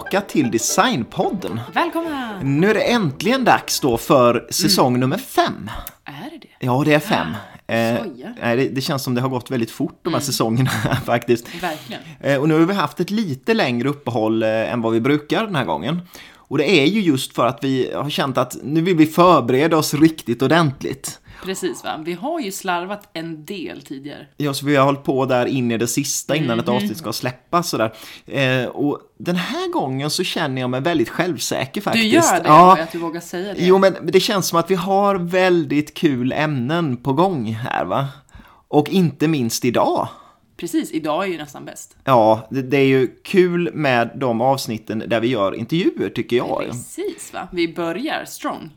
tillbaka till Designpodden. Välkomna! Nu är det äntligen dags då för säsong Mm. nummer fem. Är det det? Ja, det är fem. Eh, skojar. nej, det, det känns som det har gått väldigt fort de här säsongerna faktiskt. Verkligen. Eh, och nu har vi haft ett lite längre uppehåll eh, än vad vi brukar den här gången. Och det är ju just för att vi har känt att nu vill vi förbereda oss riktigt ordentligt. Precis va? Vi har ju slarvat en del tidigare. Ja, så vi har hållit på där in i det sista innan Mhm. ett avsnitt ska släppas. Sådär. Eh, och den här gången så känner jag mig väldigt självsäker faktiskt. Du gör det, ja. att du vågar säga det. Jo, men det känns som att vi har väldigt kul ämnen på gång här va. Och inte minst idag. Precis, idag är ju nästan bäst. Ja, det, det är ju kul med de avsnitten där vi gör intervjuer tycker jag. Precis va? Vi börjar strong.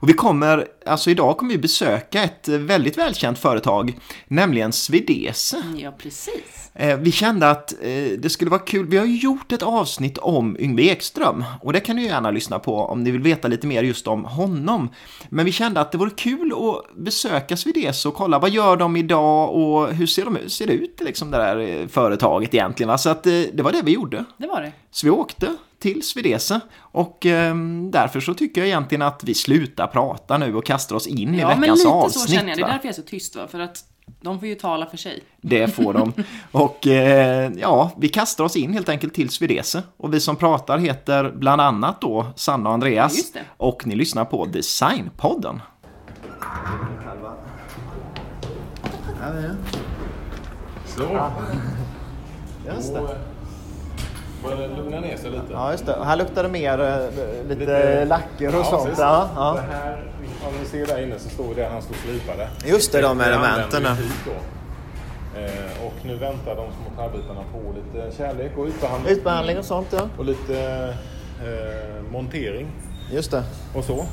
Och vi kommer, alltså idag kommer vi besöka ett väldigt välkänt företag, nämligen Svedese. Ja, precis. Eh, Vi kände att eh, det skulle vara kul. Vi har ju gjort ett avsnitt om Yngve Ekström och det kan ni gärna lyssna på om ni vill veta lite mer just om honom. Men vi kände att det vore kul att besöka Svedese och kolla vad gör de idag och hur ser, de, ser det ut liksom det där eh, företaget egentligen. Va? Så att det var det vi gjorde. Det var det. Så vi åkte till Svedese och eh, därför så tycker jag egentligen att vi slutar prata nu och kastar oss in i Ja, men veckans lite avsnitt. så känner jag. Det är därför jag är så tyst va? För att de får ju tala för sig. Det får de. Och eh, ja, vi kastar oss in helt enkelt till Svedese. Och vi som pratar heter bland annat då Sanna och Andreas. Ja, just det. Och ni lyssnar på Designpodden. Så. Just det. Börjar det lugna ner sig lite? Ja, just det. Här luktar det mer eh, lite, Lite- lacker och Ja, sånt. precis. Ja, ja. Det här, om ni ser där inne så står det han står slipade. Just det, de elementen. Eh, och nu väntar de små träbitarna på lite kärlek och ytbehandling. Ytbehandling och sånt, ja. Och lite eh, montering Just det. och så.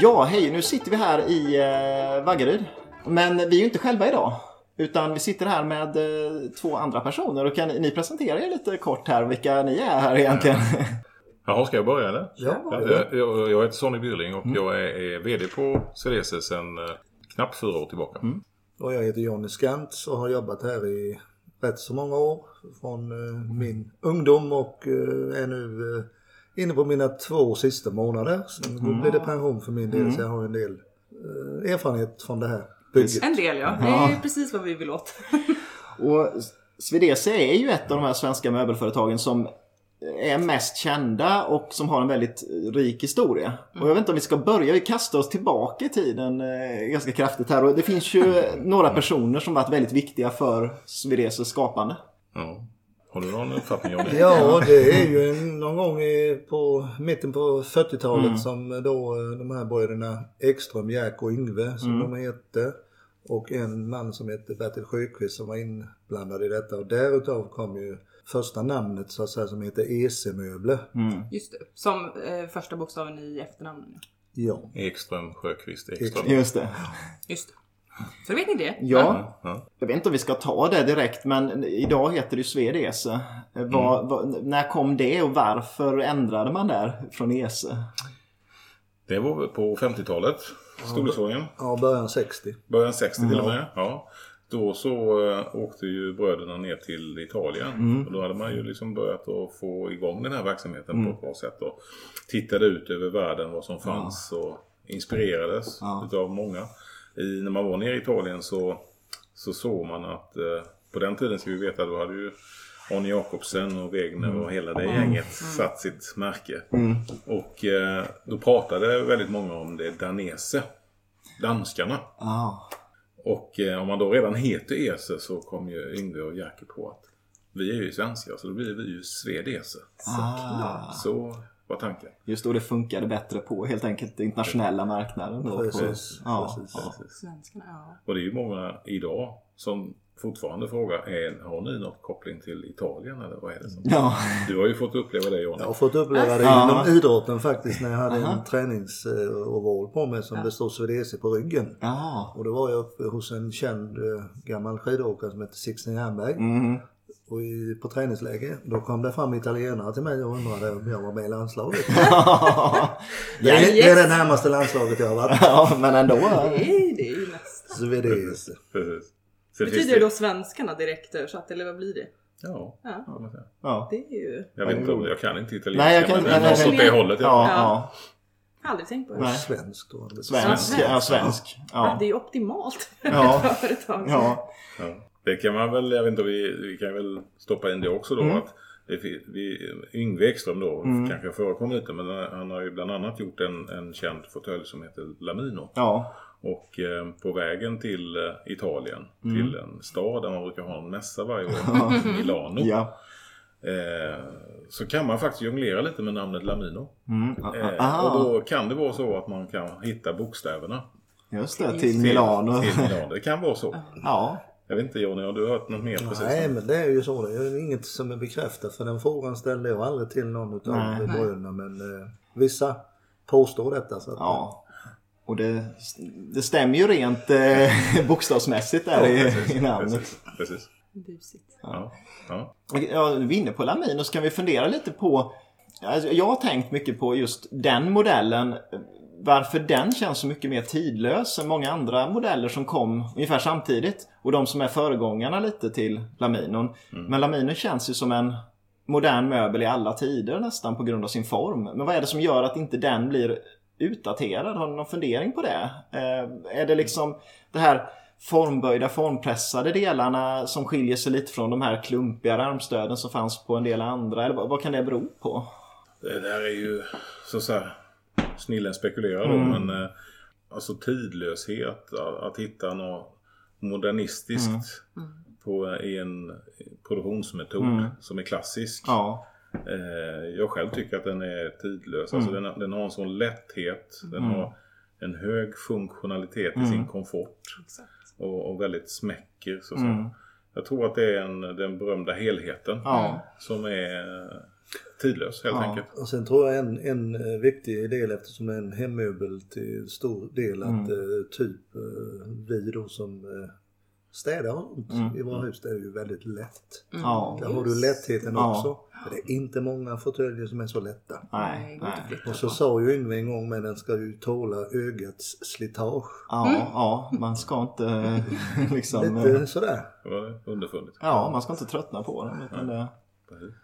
Ja, hej, nu sitter vi här i eh, Vaggeryd. Men vi är ju inte själva idag. Utan vi sitter här med eh, två andra personer. Och kan ni, presentera er lite kort här, vilka ni är här egentligen? Jaha, ska jag börja eller? Ja, Jag, jag, jag heter Sonny Bjurling och Mm. jag är, är VD på Svedese sedan eh, knappt fyra år tillbaka. Mm. Och jag heter Jonny Skantz och har jobbat här i rätt så många år. Från eh, min ungdom och eh, är nu eh, inne på mina två sista månader. Så då blir det pension för min del så jag har en del eh, erfarenhet från det här bygget. En del ja. Det är precis vad vi vill åt. Och Svedese är ju ett av de här svenska möbelföretagen som är mest kända och som har en väldigt rik historia. Och jag vet inte om vi ska börja, vi kastar oss tillbaka i tiden eh, ganska kraftigt här. Och det finns ju några personer som varit väldigt viktiga för Svedeses skapande. Ja. Har du någon uppfattning om det? Ja, det är ju en, någon gång i, på mitten på 40-talet som då eh, de här bröderna Ekström, Jack och Yngve som de hette. Och en man som hette Bertil Sjöqvist som var inblandad i detta. Och därutav kom ju första namnet så att säga som heter EC-möbler. Just det. Som eh, första bokstaven i efternamnet. Ja. Ekström, Sjöqvist, Ekström. Just det. Just det. Så vet ni det. Ja, Ja. jag vet inte om vi ska ta det direkt men idag heter det ju Svedese. Eh, Vad, vad, när kom det och varför ändrade man där från ESE? Det var på 50-talet, storleksordningen. Ja, början 60. Början 60 till och med. Ja. Då så äh, åkte ju bröderna ner till Italien. Och då hade man ju liksom börjat att få igång den här verksamheten på ett bra sätt. Och tittade ut över världen vad som fanns och inspirerades Ja. utav många. I, när man var nere i Italien så, så såg man att eh, på den tiden ska vi veta då hade ju Arne Jacobsen och Wegner och hela det gänget satt sitt märke. Och eh, då pratade väldigt många om det danese. Danskarna. Ah. Och eh, om man då redan heter Ese så kom ju Yngve och Jerker på att vi är ju svenskar så då blir vi ju Svedese. Ah. Så var tanken. Just då det funkade bättre på helt enkelt internationella marknaden. Då, Precis, På, ja, precis. ja. Svenskarna, ja. Och det är ju många idag som fortfarande frågar, är, har ni något koppling till Italien eller vad är det som? Ja. Du har ju fått uppleva det Johnny. Jag har fått uppleva det Ja. inom idrotten faktiskt när jag hade Aha. en träningsoval på mig som det stod Swedese på ryggen. Ja. Och då var jag uppe hos en känd eh, gammal skidåkare som heter Sixten Jernberg. Mm. Och i, på träningsläge då kom det fram italienare till mig och undrade om jag var med i landslaget. Det är, det är det närmaste landslaget jag har varit. ja, men ändå. Nej, det är ju nästan. Precis. Finns Betyder det då svenskarna direkt översatt eller vad blir det? Ja, Ja. Det är ju... Jag vet inte jag kan inte italienska Nej, jag kan- men något åt det hållet. Ja, Ja. ja. Aldrig tänkt på det. Nej. Svensk då. Svensk. Ja, svensk. Ja. Ja. Det är ju optimalt för Ja. ett företag. Ja. Ja. Det kan man väl, jag vet inte, vi, vi kan väl stoppa in det också då. Mm. Att det, vi, Yngve Ekström då, kanske förekommer lite, men han har ju bland annat gjort en, en känd fåtölj som heter Lamino. Ja. Och eh, på vägen till eh, Italien, Mm. till en stad där man brukar ha en mässa varje år, Milano. Ja. Eh, så kan man faktiskt jonglera lite med namnet Lamino. Mm. Eh, Aha. och då kan det vara så att man kan hitta bokstäverna Just det, till till Milano. Till Milano. Det kan vara så. Ja. Jag vet inte Johnny, har du hört något mer precis? Nej men det är ju så. Det är inget som är bekräftat för den frågan ställde jag aldrig till någon utav Nej. bröderna. Men eh, vissa påstår detta. Så att, Ja. Och det, det stämmer ju rent eh, bokstavsmässigt där i, i namnet. Precis. precis. Busigt. Ja. Ja. Ja, vi är inne på Lamino så kan vi fundera lite på alltså, Jag har tänkt mycket på just den modellen Varför den känns så mycket mer tidlös än många andra modeller som kom ungefär samtidigt Och de som är föregångarna lite till Laminon Men Lamino känns ju som en modern möbel i alla tider nästan på grund av sin form Men vad är det som gör att inte den blir utdaterad? Har ni någon fundering på det? Eh, är det liksom det här formböjda, formpressade delarna som skiljer sig lite från de här klumpiga armstöden som fanns på en del andra? Eller vad, vad kan det bero på? Det där är ju så att säga snillen spekulerar då Mm. men eh, alltså tidlöshet att, att hitta något modernistiskt på, i en produktionsmetod Mm. som är klassisk. Ja, Eh, jag själv tycker att den är tidlös. Alltså Mm. den, den har en sån lätthet. Den Mm. har en hög funktionalitet i Mm. sin komfort. Exakt. Och, och väldigt smäcker. Så säga. mm. Jag tror att det är en, den berömda helheten ja, som är tidlös helt Ja. enkelt. Och sen tror jag en, en eh, viktig del eftersom det är en hemmöbel till stor del att Mm. eh, typ eh, vi då som eh, städar runt Mm. i våra hus det är ju väldigt lätt. ja. Där har du lättheten Ja. också. För det är inte många fåtöljer som är så lätta. Nej, nej. att Och så sa ju Yngve en gång men den ska ju tåla ögats slitage. Ja, ja, man ska inte liksom... Lite sådär. Det var underfundigt. Ja, man ska inte tröttna på den. Utan det,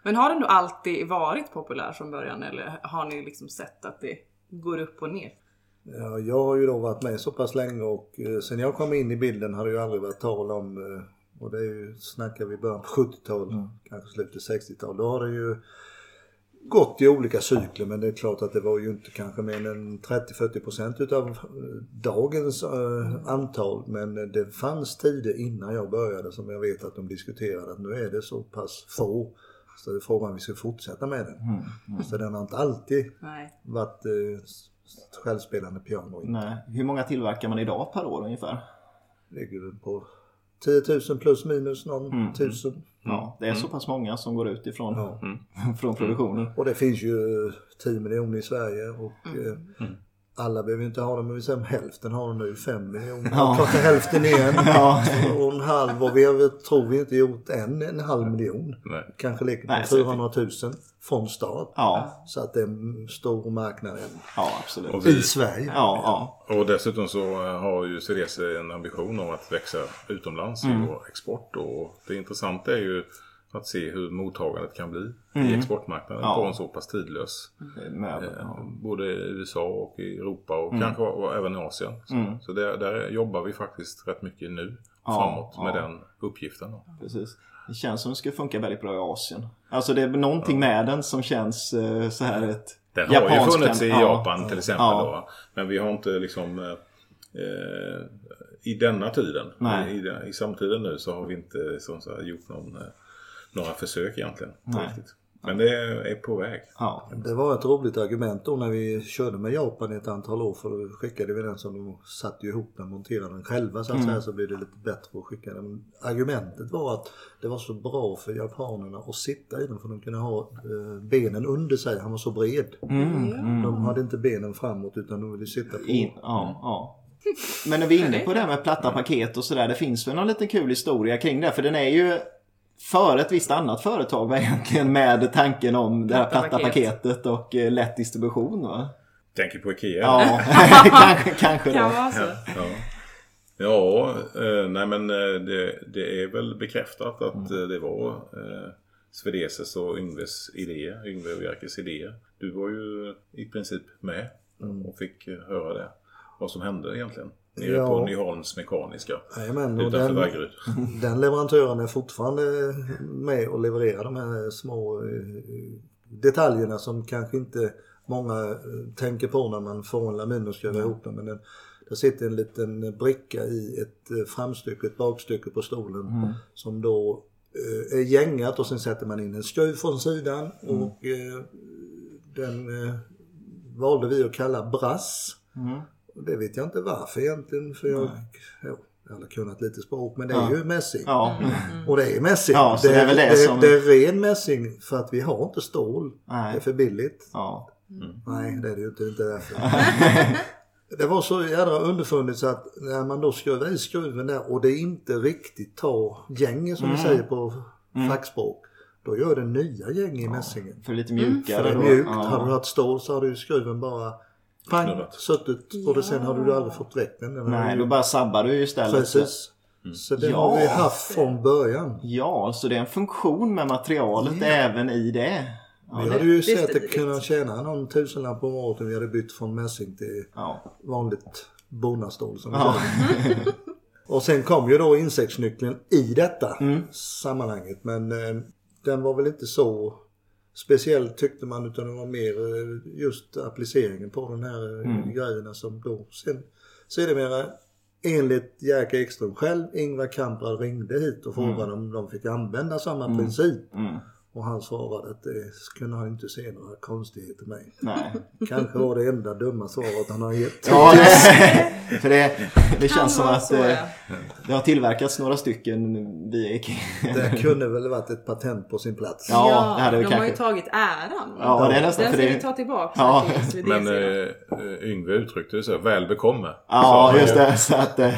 Men har den då alltid varit populär från början eller har ni liksom sett att det går upp och ner? Ja, jag har ju då varit med så pass länge och eh, sen jag kom in i bilden har det ju aldrig varit tal om, eh, och det är ju, snackar vi början på 70-tal, Mm. kanske slutet 60-tal. Då har det ju gått i olika cykler men det är klart att det var ju inte kanske mer än 30-40% utav eh, dagens eh, antal. Men det fanns tider innan jag började som jag vet att de diskuterade att nu är det så pass få. Så det är frågan om vi ska fortsätta med den. mm, Så den har inte alltid Nej. varit eh, självspelande piano. nej. Hur många tillverkar man idag per år ungefär? ligger på 10 000 plus minus någon Mm. tusen. Ja, det är så pass många som går ut ifrån Ja. från produktionen. Och det finns ju 10 miljoner i Sverige och eh, alla behöver inte ha det men vi säger hälften har de nu 5 miljoner. Ja. Är hälften igen. Ja. Och en halv och vi har tror vi inte gjort än en halv miljon. Nej. Kanske ligger på Nej, så 400 000 från start. Ja, Så att det är en stor marknad än. ja absolut. Och vi- i Sverige. Ja, ja. Och dessutom så eh, har ju CDC en ambition om att växa utomlands Mm. i vår export. Och det intressanta är ju att se hur mottagandet kan bli i Mm. exportmarknaden Ja. på en så pass tidlös. Möbel, Eh, ja. Både i USA och i Europa och Mm. kanske och även i Asien. Så, så där, där jobbar vi faktiskt rätt mycket nu Ja, framåt med ja. den uppgiften. Då. Precis. Det känns som det skulle funka väldigt bra i Asien. Alltså det är någonting med den som känns eh, så här ett Den har ju funnits i ja. Japan till exempel. Ja. Då, men vi har inte liksom eh, eh, i denna tiden, i, i, i samtiden nu så har vi inte som så här, gjort någon, eh, några försök egentligen. Nej. Riktigt. Men det är på väg. Ja. Det var ett roligt argument då när vi körde med Japan i ett antal år för då skickade vi den som de satte ihop den, monterade den själva så att säga så blir det lite bättre att skicka den. Men argumentet var att det var så bra för japanerna att sitta i den för de kunde ha eh, benen under sig, han var så bred. De hade inte benen framåt utan de ville sitta på. In, ja, ja. Men när vi är inne på det här med platta paket och sådär. Det finns väl någon liten kul historia kring det. För den är ju för ett visst annat företag var egentligen med tanken om det här Platta platta paket. paketet och eh, lätt distribution va? Tänker på Ikea. Ja, kanske, kanske Kan det. vara så. Ja, ja eh, nej men eh, det, det är väl bekräftat att eh, det var eh, Svedeses och Yngves idéer, Yngve och Jerkes idéer. Du var ju i princip med och fick höra det. Vad som hände egentligen. Nere Ja. på Nyholms Mekaniska. Jajamän, och den, Vaggeryd. den leverantören är fortfarande med och levererar de här små eh, detaljerna som kanske inte många eh, tänker på när man får en lamin och ska göra ihop den. Men den, där sitter en liten bricka i ett eh, framstycke, ett bakstycke på stolen som då är gängat och sen sätter man in en skruv från sidan och eh, den valde vi att kalla brass. Och det vet jag inte varför egentligen för jag, jo, jag har kunnat lite språk men det är Ja. ju mässing. Ja, Och det är mässing. Ja, så det är väl det det, som- det är ren mässing för att vi har inte stål. Nej. Det är för billigt. ja. Nej det är det ju inte, inte därför. det var så jädra underfundigt så att när man då skruvar i skruven där och det inte riktigt tar gänget som vi säger på fackspråk. Då gör det nya gäng i mässingen. För lite För mjukare. det är då. mjukt. Ja. Hade du haft stål så hade ju skruven bara pang, suttit och det, sen hade du aldrig fått väck den. Nej, ju- då bara sabbar du ju istället. Precis. Så den Ja. har vi haft från början. Ja, så det är en funktion med materialet även i det. Ja, Vi det, hade ju det sett att stiligt. kunna tjäna någon tusenlapp om året om vi hade bytt från mässing till ja. vanligt bonnastål som Ja. Och sen kom ju då insektsnyckeln i detta Mm. sammanhanget. Men eh, den var väl inte så speciell tyckte man utan det var mer eh, just appliceringen på den här eh, Mm. grejerna som då sen sedermera enligt Jerka Ekström själv, Ingvar Kamprad ringde hit och frågade om de fick använda samma princip. Mm. Och han svarade att det kunde han inte se några konstigheter med. Nej. Kanske var det enda dumma svaret han har gett. Ja, det, för det, det känns som att så, eh, ja. det har tillverkats några stycken via Ikea. Det kunde väl varit ett patent på sin plats. Ja, det hade de vi har ju kanske. tagit äran. Ja, det är nästan Den för ska vi det. ta tillbaka Ja. till Men sedan. eh, Yngve uttryckte det så väl bekomme. Ja, han just ju. det. Så att, eh,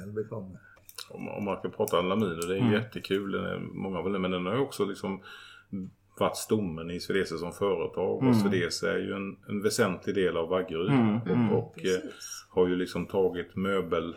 Väl bekomme. Om, man kan prata om laminer, det är Mm. jättekul. Den är, många vill, men den har ju också liksom varit stommen i Swedese som företag. Mm. Och Swedese är ju en, en väsentlig del av Vaggeryd. Mm, Och, och eh, har ju liksom tagit möbel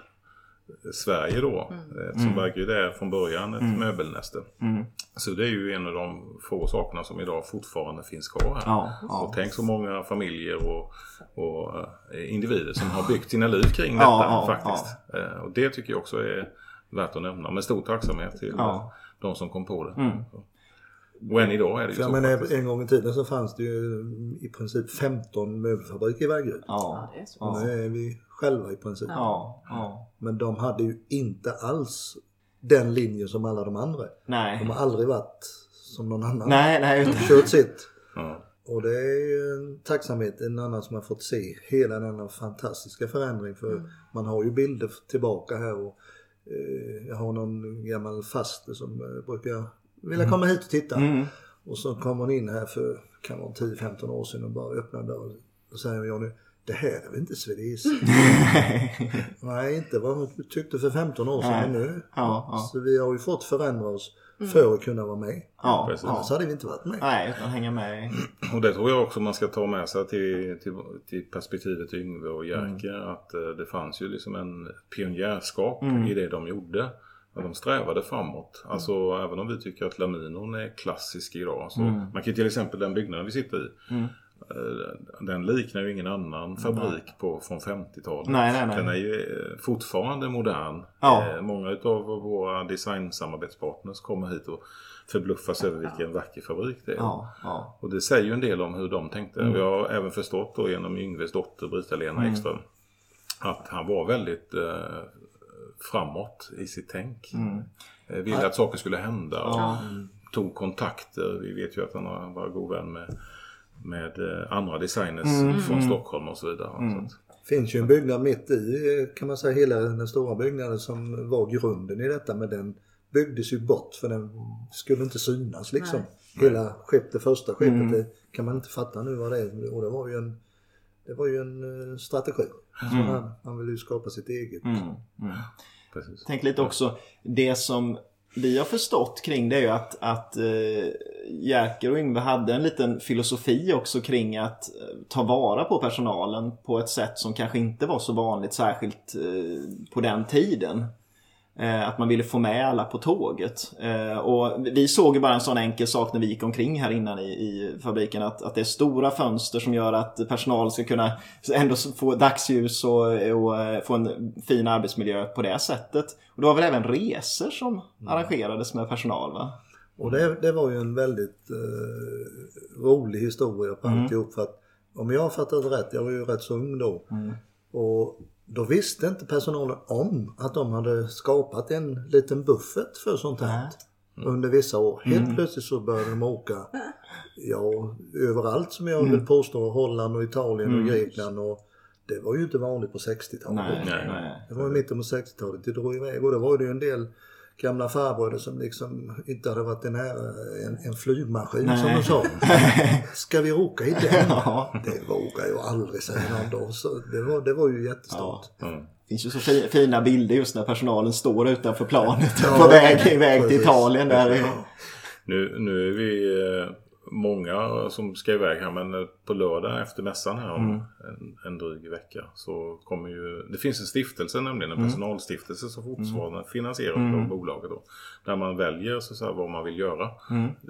Sverige då. Mm. Som Vaggeryd är från början ett möbelnäste. mm. Så det är ju en av de få sakerna som idag fortfarande finns kvar här. Ja, Och ja. tänk så många familjer och, och eh, individer som har byggt sina liv kring detta ja, faktiskt. Eh, och det tycker jag också är värt att nämna med stor tacksamhet till Ja. de som kom på det. Mm. Och än idag är det ju För så faktiskt. en gång i tiden så fanns det ju i princip 15 möbelfabriker i Vaggeryd. Ja, det är så. Och nu är vi själva i princip. ja, ja. Men de hade ju inte alls den linjen som alla de andra. De Nej. har aldrig varit som någon annan. Nej, nej. Utan, Kört sitt. Ja. Och det är ju en tacksamhet, en annan som har fått se hela denna fantastiska förändring. För man har ju bilder tillbaka här och jag har någon gammal faster som eh, brukar vilja komma hit och titta. mm. Och så kom hon in här för, kan vara 10-15 år sedan och bara öppnade. Och säger Johnny, det här är väl inte Swedish? Nej, inte vad hon tyckte för 15 år sedan men nu. Ja, ja. Så vi har ju fått förändra oss för att kunna vara med. Ja, Precis. Annars hade vi inte varit med. Nej, utan hänga med. Och det tror jag också man ska ta med sig till, till, till perspektivet Yngve och Jerker. Mm. Att eh, det fanns ju liksom en pionjärskap Mm. i det de gjorde. Att de strävade framåt. Alltså även om vi tycker att laminon är klassisk idag. Så Mm. Man kan ju till exempel den byggnaden vi sitter i. Mm. eh, Den liknar ju ingen annan fabrik på, från 50-talet. Nej, nej, nej. Den är ju eh, fortfarande modern. Ja. Eh, Många av våra designsamarbetspartners kommer hit och förbluffas över vilken vacker fabrik det är. Ja, ja. Och det säger ju en del om hur de tänkte. Mm. Jag har även förstått då genom Yngves dotter Brita-Lena Ekström. Att han var väldigt eh, framåt i sitt tänk. Mm. Ville att saker skulle hända. Och Ja. tog kontakter. Vi vet ju att han var god vän med, med eh, andra designers från Stockholm och så vidare. Så att, finns ju en byggnad mitt i eh, kan man säga hela den stora byggnaden som var grunden i detta men den byggdes ju bort för den skulle inte synas liksom. Hela skepp, det första skeppet det kan man inte fatta nu vad det är och det var ju en det var ju en eh, strategi. Så han, han ville ju skapa sitt eget. precis. Tänk lite också, det som vi har förstått kring det är ju att, att Jerker och Yngve hade en liten filosofi också kring att eh, ta vara på personalen på ett sätt som kanske inte var så vanligt, särskilt eh, på den tiden. Eh, att man ville få med alla på tåget. Och vi såg ju bara en sån enkel sak när vi gick omkring här innan i, i fabriken. Att, att det är stora fönster som gör att personal ska kunna ändå få dagsljus och, och få en fin arbetsmiljö på det sättet. Och det var väl även resor som arrangerades med personal va? Och det, det var ju en väldigt eh, rolig historia på alltihop. För att om jag har fattat rätt, jag var ju rätt så ung då. Och då visste inte personalen om att de hade skapat en liten buffert för sånt här. Under vissa år. Helt plötsligt så började de åka ja, överallt som jag vill påstå. Holland och Italien och Grekland. Och det var ju inte vanligt på 60-talet. Nej, Nej. nej. Det var i mitten på 60-talet det drog iväg och då var det ju en del gamla farbröder som liksom inte hade varit en, här, en, en flygmaskin som de sa. Ska vi åka i den? Ja. Det vågar jag aldrig säga någon dag. Så det, var, det var ju jättestort. Mm. Det finns ju så fi- fina bilder just när personalen står utanför planet Ja, på väg iväg till. Italien. Där. Nu, nu är vi eh, många som ska iväg här men eh, på lördag efter mässan här om en, en dryg vecka så kommer ju Det finns en stiftelse nämligen, en personalstiftelse som fortfarande finansierar av bolaget då. Där man väljer så att säga, vad man vill göra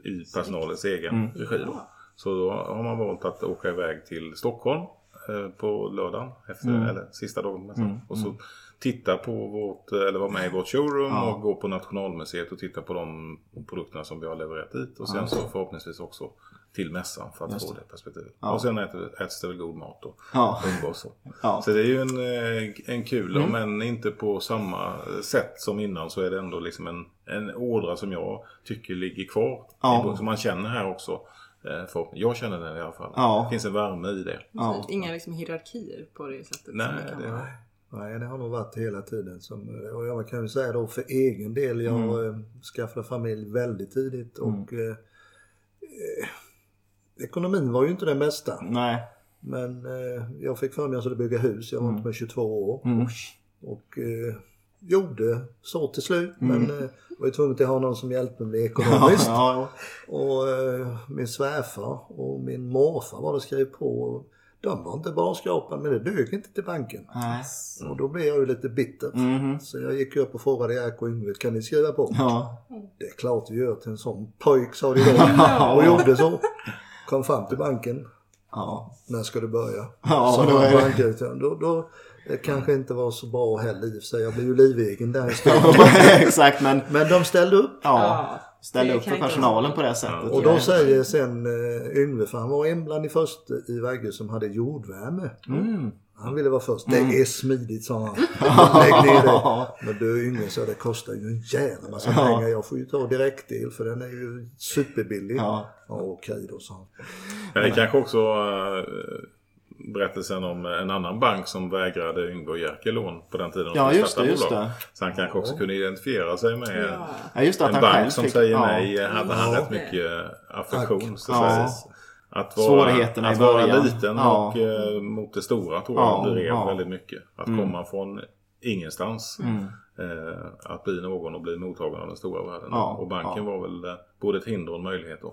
i personalens egen regi då. Så då har man valt att åka iväg till Stockholm eh, på lördagen efter, eller sista dagen på mässan. Och så titta på vårt, eller vara med i vårt showroom och gå på Nationalmuseet och titta på de produkterna som vi har levererat dit. Och sen så förhoppningsvis också till mässan för att få det perspektivet. Och sen äter, äts det väl god mat och Ja. umgås. Ja. Så det är ju en, eh, en kul, om än inte på samma sätt som innan så är det ändå liksom en, en ådra som jag tycker ligger kvar. Ja. Som man känner här också. Eh, För, jag känner den i alla fall. Ja. Det finns en värme i det. Ja. Inga liksom hierarkier på det sättet. Nej, som det kan det- vara. Nej, det har nog varit hela tiden. Som, och jag kan ju säga då för egen del, jag eh, skaffade familj väldigt tidigt och eh, eh, ekonomin var ju inte den bästa. Nej. Men eh, jag fick för mig att bygga hus, jag var inte med 22 år. Och eh, gjorde så till slut. Men eh, var ju tvungen att ha någon som hjälpte mig ekonomiskt. Ja, Och eh, min svärfar och min morfar var det skrev på. Och de var inte bra skrapade men det dög inte till banken. Nej. Och då blev jag ju lite bitter. Mhm. Så jag gick upp och frågade Erik och Yngve, kan ni skriva på? Ja. Det är klart vi gör till en sån pojk sa de då. Och gjorde så. Kom fram till banken. Ja. När ska du börja? Ja, Sa då är det- bankdirektören. Då, då, det kanske inte var så bra heller i och för sig. Jag blev ju livegen där en stund. Exakt, men Men de ställde upp. ja, ställa upp för personalen på det sättet. Och då säger sen uh, Yngve, för han var en bland de första i Vagge som hade jordvärme. Mm. Han ville vara först. Det är smidigt sa han. Lägg ner det. Men du Yngve sa det kostar ju en jävla massa pengar. Jag får ju ta direktel för den är ju superbillig. Ja. Ja, okej då sa han. Men det kanske också äh, berättelsen om en annan bank som vägrade Yngve och Jerker lån på den tiden. de Ja, just det, just det. Så han kanske också kunde identifiera sig med Ja. Ja, just det, att en han själv bank som fick- säger ja. nej hade han Ja. rätt mycket affektion. Så Ja. att vara, Svårigheterna i att vara början. liten Ja. och eh, mot det stora tror jag Ja, det rev ja. väldigt mycket. Att komma från ingenstans. Mm. Eh, att bli någon och bli mottagen av den stora världen. Ja, och banken ja. var väl eh, både ett hinder och en möjlighet. Då.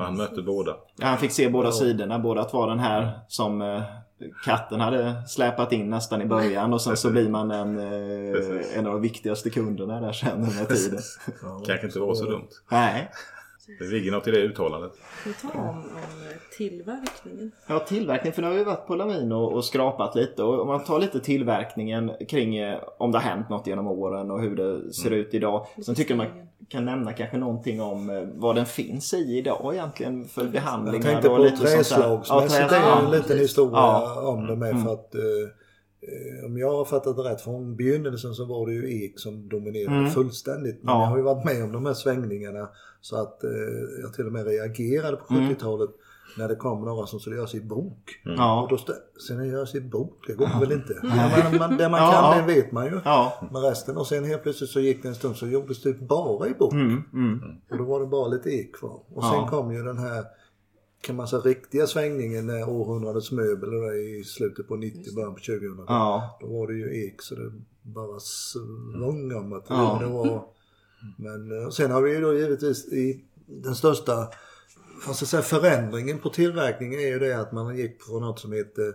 Ja. Men han mötte båda. Ja, han fick se båda sidorna. Både att vara den här som eh, katten hade släpat in nästan i början och sen så blir man en, eh, en av de viktigaste kunderna där sen med tiden. Ja, Kanske inte var så dumt. Nej. Det ligger något i det uttalandet. Vi tar om, om tillverkningen. Ja, tillverkning. För nu har vi varit på Lamin och, och skrapat lite. Och om man tar lite tillverkningen kring eh, om det har hänt något genom åren och hur det ser ut idag. Sen tycker jag man kan nämna kanske någonting om eh, vad den finns i idag egentligen för Jag behandlingar. tänkte och på lite träslagsmässigt. Ja, det är en liten historia Ja. om det med. För att eh, om jag har fattat det rätt, från begynnelsen så var det ju ek som dominerade Mm. fullständigt. Men Ja. jag har ju varit med om de här svängningarna så att eh, jag till och med reagerade på Mm. 70-talet när det kom några som skulle göra sin bok. Och Ja. då stä- sen göra sin bok, det går väl inte. Men man, det man Ja, kan, ja. det vet man ju. Ja. Men resten och sen helt plötsligt så gick det en stund så gjordes det bara i bok. Mm, mm. Och då var det bara lite ek kvar. Och sen Ja. kom ju den här kan man säga riktiga svängningen när århundradets möbel och det i slutet på 90 början på 2000 Ja. Då var det ju ek så det bara svung om att Ja. det var. Men eh, sen har vi ju då givetvis i den största fast jag säga, förändringen på tillverkningen är ju det att man gick från något som heter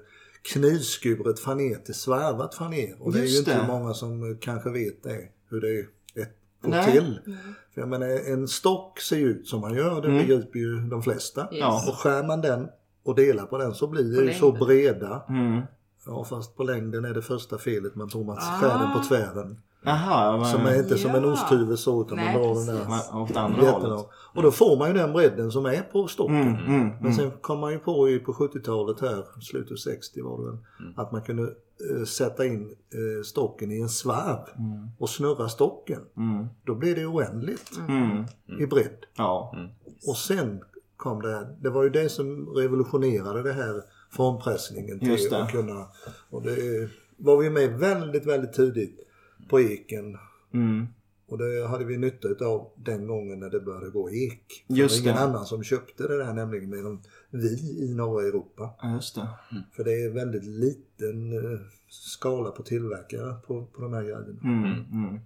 knivskuret faner till svarvat faner. Och det är ju inte det. många som eh, kanske vet det, hur det är- går Nej. till. För jag menar en stock ser ju ut som man gör, det Mm. begriper ju de flesta. Yes. Och skär man den och delar på den så blir På det ju så breda. Mm. Ja fast på längden är det första felet, man tror man Ah. skär den på tvären. Jaha, men... Som är inte som en Ja. osthyvel så utan Nej, man drar den där Åt andra hållet. Och då får man ju den bredden som är på stocken. Mm, mm, Men mm. sen kom man ju på i- på 70-talet här, slutet 60 var det väl, att man kunde eh, sätta in eh, stocken i en svarv och snurra stocken. Mm. Då blir det oändligt Mm. i bredd. Ja. Och sen kom det här, det var ju det som revolutionerade det här formpressningen till att kunna, och det var vi med väldigt, väldigt tidigt på eken. Mm. Och det hade vi nytta utav den gången när det började gå ek. För Just det var ingen det. annan som köpte det där nämligen medan vi i norra Europa. Ja, just det. För det är väldigt liten eh, skala på tillverkare på, på de här grejerna. Mm. Mm.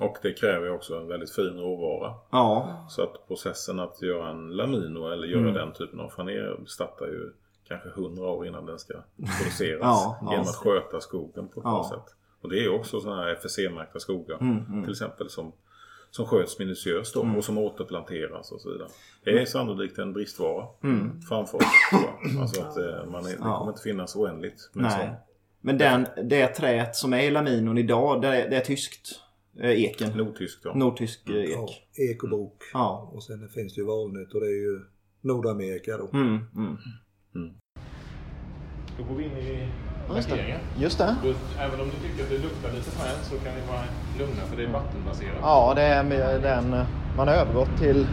Och det kräver ju också en väldigt fin råvara. Ja. Så att processen att göra en lamino eller göra Mm. den typen av faner startar ju kanske hundra år innan den ska produceras. Ja, ja. genom att sköta skogen på ett Ja. bra sätt. Och det är också sådana här FSC-märkta skogar. Mm, mm. Till exempel som, som sköts minutiöst då, och som återplanteras och så vidare. Det är sannolikt en bristvara Mm. framför oss. Alltså att eh, man är, det Ja. kommer inte finnas oändligt. med. Nej. Men den, det träet som är i laminon idag, det är, det är tyskt. Eh, eken. Nordtyskt ja. Nordtysk eh, Ja, ek. ek och bok. Ja. Och sen finns det ju valnöt och det är ju Nordamerika då. Mm. Mm. Då går vi in i Just det. Just det. Även om ni tycker att det luktar lite fränt så kan ni vara lugna för det är vattenbaserat. Ja, det är den, man har övergått till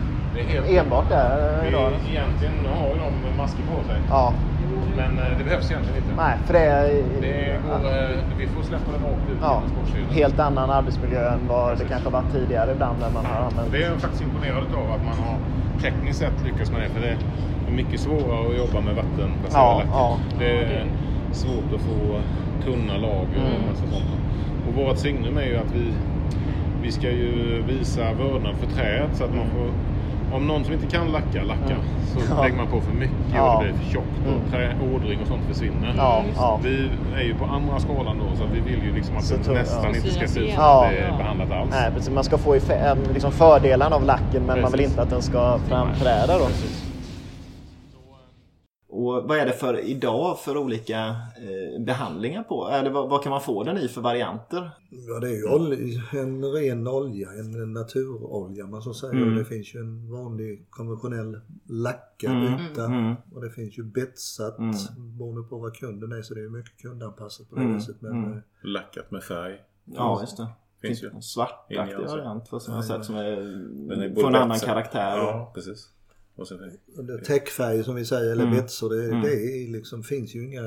enbart där Vi, idag. egentligen har ju de masker på sig. Ja, Men eh, det behövs egentligen inte. nej, för det är Det går, eh, vi får släppa den rakt ut ja, helt annan arbetsmiljö än vad det kanske varit tidigare ibland när man har använt. Det är jag faktiskt imponerad av att man har tekniskt sett lyckats med det. För det är mycket svårare att jobba med vattenbaserad Ja, ja. Det är svårt att få tunna lager och Mm. massa sånt. Och vårt signum är ju att vi, vi ska ju visa vördnad för träet så att man får om någon som inte kan lacka, lackar, så Mm. Ja. lägger man på för mycket Ja. och det blir för tjockt och Mm. trä, ådring och sånt försvinner. Ja, ja. Vi är ju på andra skalan då så vi vill ju liksom att Så det tunn, nästan inte ska se ut som det är behandlat alls. Nej, precis. Man ska få liksom fördelarna av lacken men man vill Precis. inte att den ska framträda då. Precis. Och vad är det för idag för olika eh, behandlingar på? Eller vad, vad kan man få den i för varianter? Ja det är ju olja, en ren olja, en naturolja man så säger. Mm. Det finns ju en vanlig konventionell lackad Mm, yta. mm. Och det finns ju betsat Mm. beroende på vad kunden är så det är mycket kundanpassat på det Mm, viset. Men mm. eh, Lackat med färg. Ja, just det. Finns Finns ju. en svartaktig Nyanser. variant vad som jag har sett som är, är både en annan karaktär. Ja, precis. Det- täckfärg som vi säger eller Mm. betsor det, Mm. det är liksom, finns ju inga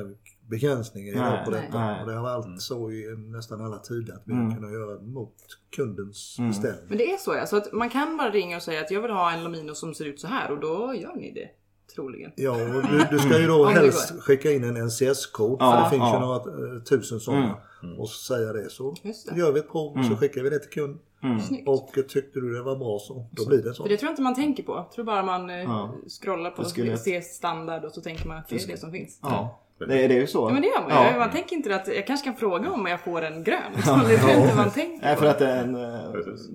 begränsningar idag Nej, på detta. Nej. Och det har varit så i nästan alla tider att vi Mm. har kunnat göra mot kundens Mm. beställning. Men det är så ja, så att man kan bara ringa och säga att jag vill ha en Lamino som ser ut så här och då gör ni det. Troligen. Ja, och du, du ska ju då det helst skicka in en NCS-kod. Ja, för det finns ja. ju några eh, tusen sådana. Mm. Och så säga det så det. gör vi ett prov så Mm. skickar vi det till kund. mm. Och eh, tyckte du det var bra så, då blir det så. För det tror jag inte man tänker på. Jag tror bara man eh, Ja. scrollar på ser standard och så tänker man att det är det som finns. Ja, det, det är ju så. Ja men det gör man Ja. Man tänker inte att jag kanske kan fråga om jag får en grön. Det jag inte man tänker Nej, för att det är en, eh,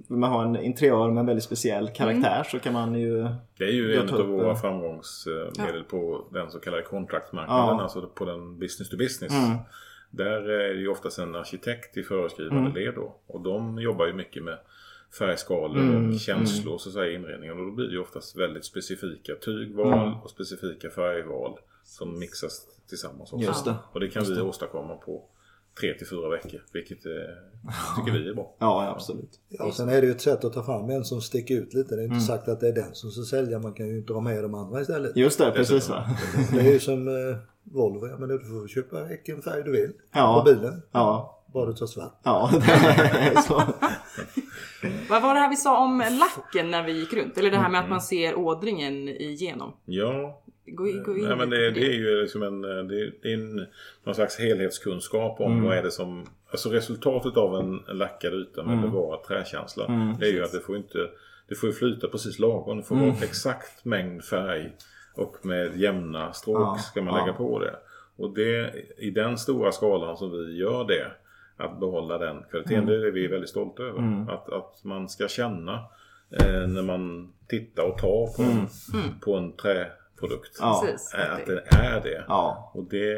vill man har en interiör med en väldigt speciell karaktär Mm. så kan man ju... Det är ju en av våra det. framgångsmedel på den så kallade kontraktmarknaden, Ja. alltså på den business to business. Mm. Där är det ju oftast en arkitekt i föreskrivande Mm. led då. Och de jobbar ju mycket med färgskalor Mm, och känslor så att säga i inredningen. Och då blir det ju oftast väldigt specifika tygval Mm. och specifika färgval som mixas tillsammans också. Just det. Och det kan vi åstadkomma på tre till fyra veckor. Vilket eh, tycker vi är bra. Ja, absolut. Ja, sen är det ju ett sätt att ta fram en som sticker ut lite. Det är inte Mm. sagt att det är den som ska sälja. Man kan ju dra med de andra istället. Just det, precis va? Det är ju som eh, Volvo. Ja, men du får köpa vilken färg du vill Ja. på bilen. Ja, Bara du tar svart. ja. så. Vad var det här vi sa om lacken när vi gick runt? Eller det här med Mm. att man ser ådringen igenom? Ja, Gå, gå in Nej, men det, det är ju liksom en, det är, det är en någon slags helhetskunskap om vad är det som... Alltså resultatet av en, lackad yta med bevarad träkänsla. Det är ju att det får inte... Det får ju flyta precis lagom. Det får vara exakt mängd färg. Och med jämna stråk Ja, ska man ja. lägga på det. Och det, i den stora skalan som vi gör det. Att behålla den kvaliteten. Det är vi väldigt stolta över. Att, att man ska känna eh, när man tittar och tar på, en, på en träprodukt. Ja. Precis. Är att det är det. Ja. Och det,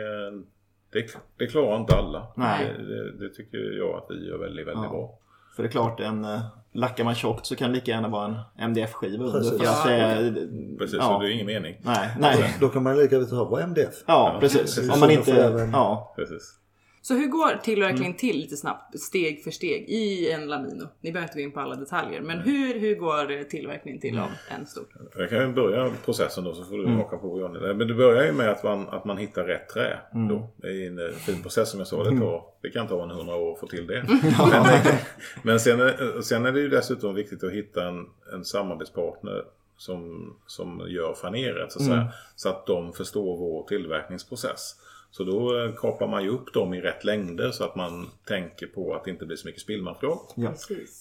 det, det klarar inte alla. Nej. Det, det, det tycker jag att vi gör väldigt, väldigt Ja. bra. För det är klart, en, eh, lackar man tjockt så kan det lika gärna vara en MDF-skiva under. Precis. Det är, Precis, ja. så det är ingen mening. Nej, nej. Då kan man lika väl ta MDF. Ja, precis. precis. Om man inte... Ja. Precis. Så hur går tillverkningen Mm. till lite snabbt, steg för steg, i en Lamino? Ni behöver inte gå in på alla detaljer, men hur, hur går tillverkningen till av en stor? Jag kan ju börja processen då så får du Mm. haka på Johnny. Men det börjar ju med att man, att man hittar rätt trä. Mm. Då. Det är en eh, fin process som jag sa. Det, tar, det kan ta en hundra år att få till det. men men sen, är, sen är det ju dessutom viktigt att hitta en, en samarbetspartner som, som gör faneret så att, Mm. så att de förstår vår tillverkningsprocess. Så då eh, kapar man ju upp dem i rätt längder så att man tänker på att det inte blir så mycket spillmaterial. Ja.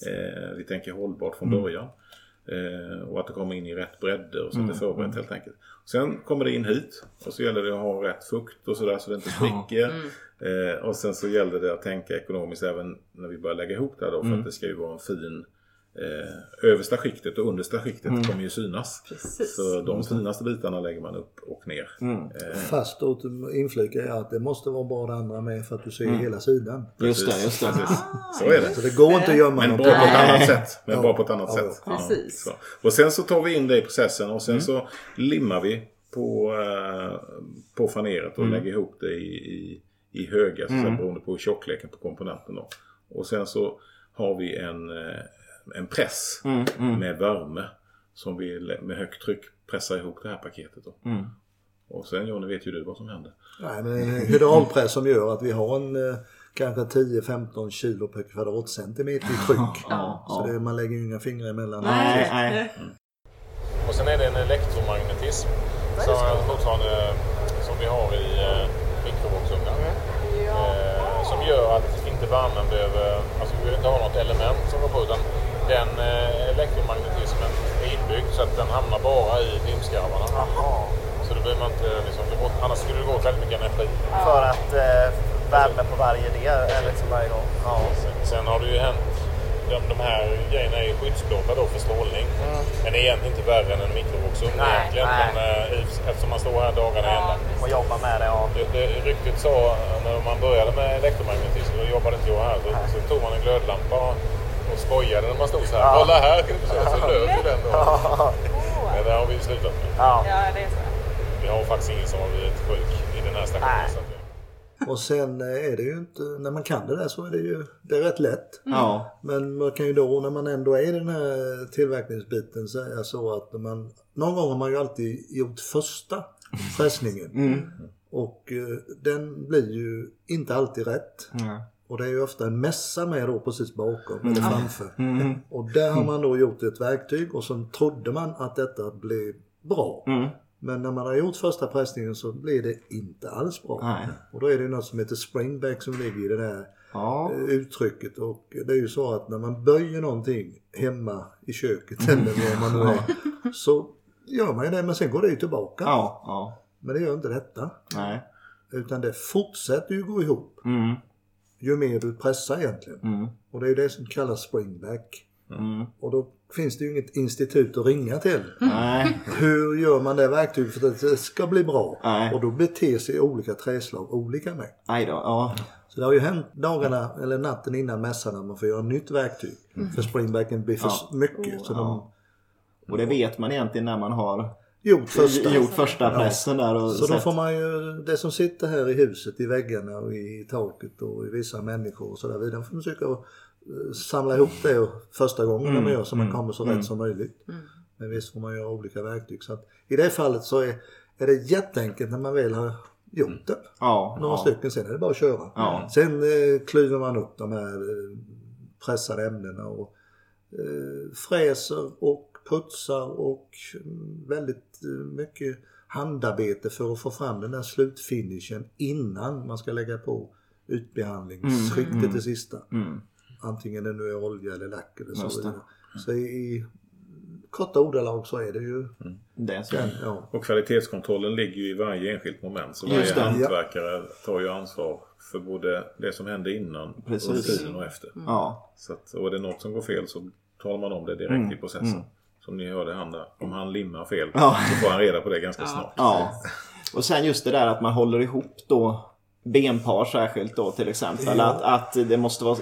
Eh, vi tänker hållbart från början. Eh, och att det kommer in i rätt bredder och så att det är förberett helt enkelt. Sen kommer det in hit och så gäller det att ha rätt fukt och sådär så det inte spricker. Eh, och sen så gäller det att tänka ekonomiskt även när vi börjar lägga ihop det här då för att det ska ju vara en fin eh, översta skiktet och understa skiktet kommer ju synas. Precis. Så de finaste bitarna lägger man upp och ner. Eh, Fast då inflika är att det måste vara bara det andra med för att du ser hela sidan. Just det, just det. Precis. Så är det. Så det går inte att gömma Men något. bara på ett annat sätt. Men Ja. bara på ett annat Ja, sätt. Precis. så. Och sen så tar vi in det i processen och sen så limmar vi på, eh, på faneret och lägger ihop det i, i, i höga säga, beroende på tjockleken på komponenten. Då. Och sen så har vi en, eh, en press med värme som vi med högt tryck pressar ihop det här paketet. Då. Och sen Johnny vet ju du vad som händer. Nej, men en hydraulpress som gör att vi har en eh, kanske 10-15 kilo per kvadratcentimeter i tryck. Ja, Så det, man lägger ju inga fingrar emellan. Nej, nej. Och sen är det en elektromagnetism. Som motsvarande som vi har i eh, mikrovågsugnar. Eh, som gör att inte värmen behöver, alltså vi behöver inte ha något element som går på utan den eh, elektromagnetismen är inbyggd så att den hamnar bara i dimskarvarna. Så då behöver man inte, liksom, annars skulle det gå åt väldigt mycket energi. För att eh, värme på varje del, liksom varje gång. Ja. Sen, sen har det ju hänt, de, de här grejerna är ju skyddsplåtar då för strålning. Men det är egentligen inte värre än en mikrovågsugn egentligen. nej. Men, eh, eftersom man står här dagarna i ända. Och jobba med det. Ja. Det, det, ryktet sa när man började med elektromagnetism, då jobbade inte jag här. Så, så tog man en glödlampa och, skojade när man stod så här. Kolla här! Så, så löser den då. Men det har vi slutat med. Ja. Ja, det är så. Vi har faktiskt ingen som har blivit sjuk i den här stationen. Och sen eh, är det ju inte, när man kan det där så är det ju det är rätt lätt. Ja. Men man kan ju då när man ändå är i den här tillverkningsbiten säga så att man, någon gång har man ju alltid gjort första pressningen. Och eh, den blir ju inte alltid rätt. Nej. Och det är ju ofta en mässa med då precis bakom eller framför. Och där har man då gjort ett verktyg och så trodde man att detta blev bra. Men när man har gjort första pressningen så blir det inte alls bra. Nej. Och då är det något som heter springback som ligger i det där Ja. eh, uttrycket. Och det är ju så att när man böjer någonting hemma i köket eller var man nu är. Så gör man ju det men sen går det ju tillbaka. Ja. Ja. Men det gör inte detta. Nej. Utan det fortsätter ju gå ihop. Mm. Ju mer du pressar egentligen. Mm. Och det är ju det som kallas springback. Mm. Och då finns det ju inget institut att ringa till. Nej. Hur gör man det verktyget för att det ska bli bra? Och då beter sig olika träslag olika med. Aj då. Ja. Så det har ju hänt dagarna eller natten innan mässan att man får göra nytt verktyg. För springbacken blir för Ja. mycket. Så de, Ja. Och det vet man egentligen när man har gjort första. gjort första pressen där. Och Så då sett- får man ju, det som sitter här i huset, i väggarna och i taket och i vissa människor och sådär vidare. får man försöka eh, samla ihop det första gången Mm, man gör så man kommer så rätt som möjligt. Men visst får man göra olika verktyg. Så att I det fallet så är, är det jätteenkelt när man väl har gjort det. Ja, Några ja. stycken, sen är det bara att köra. Ja. Sen eh, klyver man upp de här eh, pressade ämnena och eh, fräser och putsar och mm, väldigt eh, mycket handarbete för att få fram den där slutfinishen innan man ska lägga på utbehandlingsskiktet det sista. Mm. Antingen det nu är olja eller lack eller så vidare. Så i, korta ordalag så är det ju Det är så. den, ja. Och kvalitetskontrollen ligger ju i varje enskilt moment. Så varje hantverkare tar ju ansvar för både det som hände innan Precis. och tiden och efter. Ja. Så att, och är det något som går fel så talar man om det direkt Mm. i processen. Som ni hörde han där. Om han limmar fel Ja. så får han reda på det ganska snart. Ja. Och sen just det där att man håller ihop då benpar särskilt då till exempel. Ja. Att, att det måste vara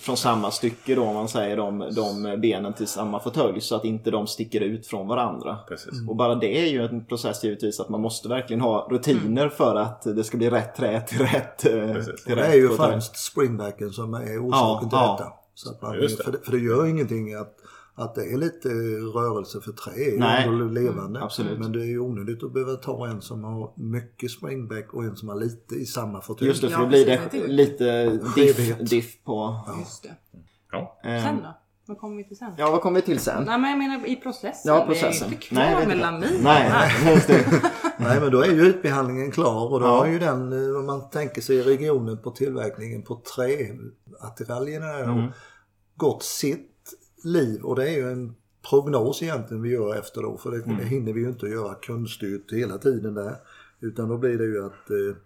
från samma stycke då om man säger de, de benen till samma fåtölj så att inte de sticker ut från varandra. Precis. Och bara det är ju en process givetvis att man måste verkligen ha rutiner för att det ska bli rätt trä till rätt, eh, Precis. till Det rätt är ju främst springbacken som är orsaken Ja, till ja. detta. Så att man, för, det, för det gör ingenting att, att det är lite rörelse för är ju Nej. ändå levande. absolut. Men det är ju onödigt att behöva ta en som har mycket springback och en som har lite i samma fåtölj. Just det, för Ja, då blir det lite diff, diff på... Just det. Ja. eh, Sen då? Vad kommer vi till sen? Ja, vad kommer vi till sen? Nej men jag menar i processen. Ja, processen. Vi är inte klar Nej, med inte. lamin. Nej, nej, men då är ju utbehandlingen klar och då Ja. har ju den, eh, om man tänker sig regionen på tillverkningen på träattiraljerna där Mm. gått sitt liv och det är ju en prognos egentligen vi gör efter då för det, Mm. hinner vi ju inte göra kundstyrt hela tiden där. Utan då blir det ju att eh,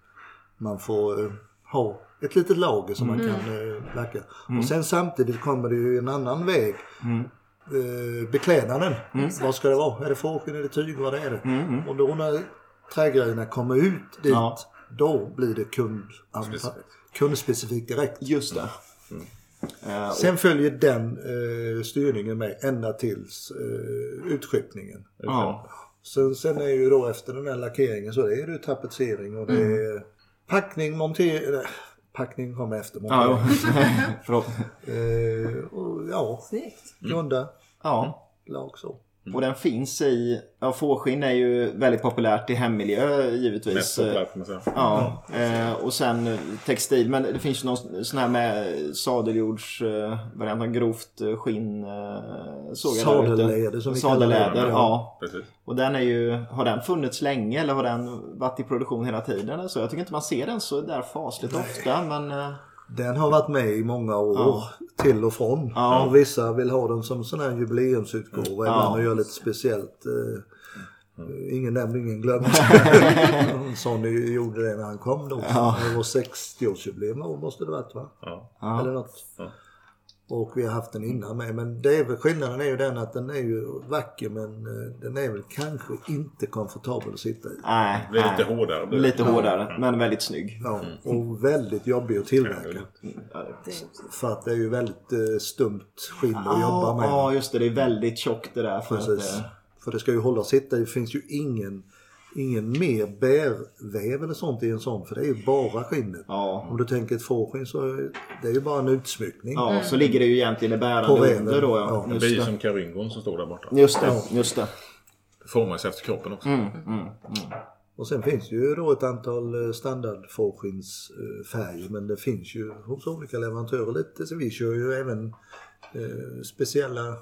man får eh, ha ett litet lager som Mm. man kan eh, verka. Och sen samtidigt kommer det ju en annan väg. Mm. Eh, beklädnaden. Vad ska det vara? Är det fårskinn? Är det tyg? Vad är det? Och då när trägrejerna kommer ut dit. Mm, Ja. Då blir det kund, kundspecifikt direkt. Just det. Eh, Sen följer den eh, styrningen med ända tills eh, utskeppningen. ja. Sen, sen är ju då efter den här lackeringen så är det ju tapetsering och det Mm. är packning, montering. Packning kommer efter Ja, montering. jo. Förlåt. Eh, och, ja, Snyggt. grunda, Ja. lag så. Och den finns i, ja fårskinn är ju väldigt populärt i hemmiljö givetvis. Mest populärt kan man säga. Ja, eh, och sen textil. Men det finns ju någon sån här med sadeljords eh, variant av grovt eh, skinn. Eh, såg jag. Sadelläder som vi kallar det. ja. Precis. Och den är ju, har den funnits länge eller har den varit i produktion hela tiden? Så? Jag tycker inte man ser den så där fasligt ofta men... Den har varit med i många år Ja. till och från. Ja. Och vissa vill ha den som sån här jubileumsutgåva ibland Ja. och göra lite speciellt. Eh, Ingen nämnd, ingen glömd. Sonny gjorde det när han kom då. Ja. Det var 60-årsjubileum då måste det varit va? Eller något. Och vi har haft den innan med. Men det är väl, skillnaden är ju den att den är ju vacker men eh, den är väl kanske inte komfortabel att sitta i. Nej, lite hårdare. blir. Lite hårdare, men väldigt snygg. Ja, och väldigt jobbig att tillverka. För att det är ju väldigt eh, stumt skinn att jobba med. Ja, just det. Det är väldigt tjockt det där. För att, Precis. eh, För det ska ju hålla sitt. Det finns ju ingen, ingen mer bärväv eller sånt i en sån. För det är ju bara skinnet. ja. Om du tänker ett fårskinn så är det är ju bara en utsmyckning. ja, så ligger det ju egentligen i På bärande under då. ja. Ja. Det blir ju som det. karyngon som står där borta. Just det, just det. Det formas efter kroppen också. Mm, mm, mm. Och sen finns det ju då ett antal eh, standardfårskinnsfärger. Men det finns ju hos olika leverantörer lite. Så vi kör ju även eh, speciella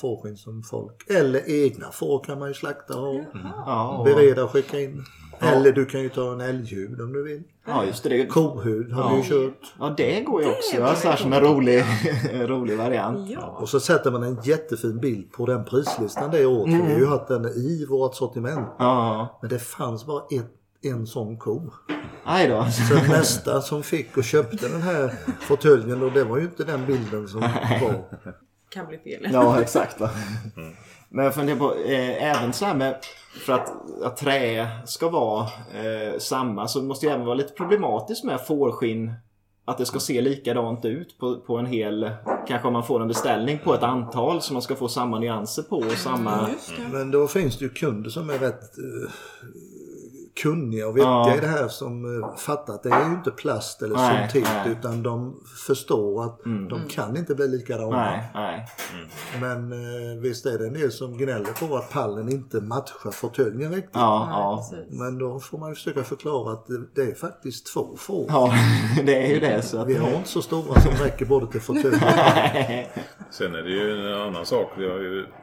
fårskinn som folk. Eller egna får kan man ju slakta och Ja, och, bereda och skicka in. Eller du kan ju ta en älghud om du vill. ja, just det. Kohud har vi ju Ja. kört. Ja, det går ju också. Det Ja, var så här som en rolig, rolig variant. ja. Och så sätter man en jättefin bild på den prislistan det året. För vi har ju haft den i vårt sortiment. Ja, Men det fanns bara ett, en sån ko. aj då. Så nästa som fick och köpte den här fåtöljen och det var ju inte den bilden som var. Kan bli fel. Ja, exakt. Va? Men jag funderar på, eh, även så här med, för att, att trä ska vara eh, samma så måste det även vara lite problematiskt med fårskinn att det ska se likadant ut på, på en hel... Kanske om man får en beställning på ett antal så man ska få samma nyanser på och samma... Det. Men då finns det ju kunder som är rätt eh, kunniga och vettiga Ja. i det här som eh, fattar att det är ju inte plast eller Nej, syntet nej. Mm. utan de förstår att de kan inte bli likadana. Nej, nej. Men eh, visst är det en del som gnäller på att pallen inte matchar fåtöljen riktigt. Ja, ja. Men då får man ju försöka förklara att det, det är faktiskt två får. Ja, det är ju det. Så att, Vi har inte så stora som räcker både till fåtöljen Sen är det ju en annan sak.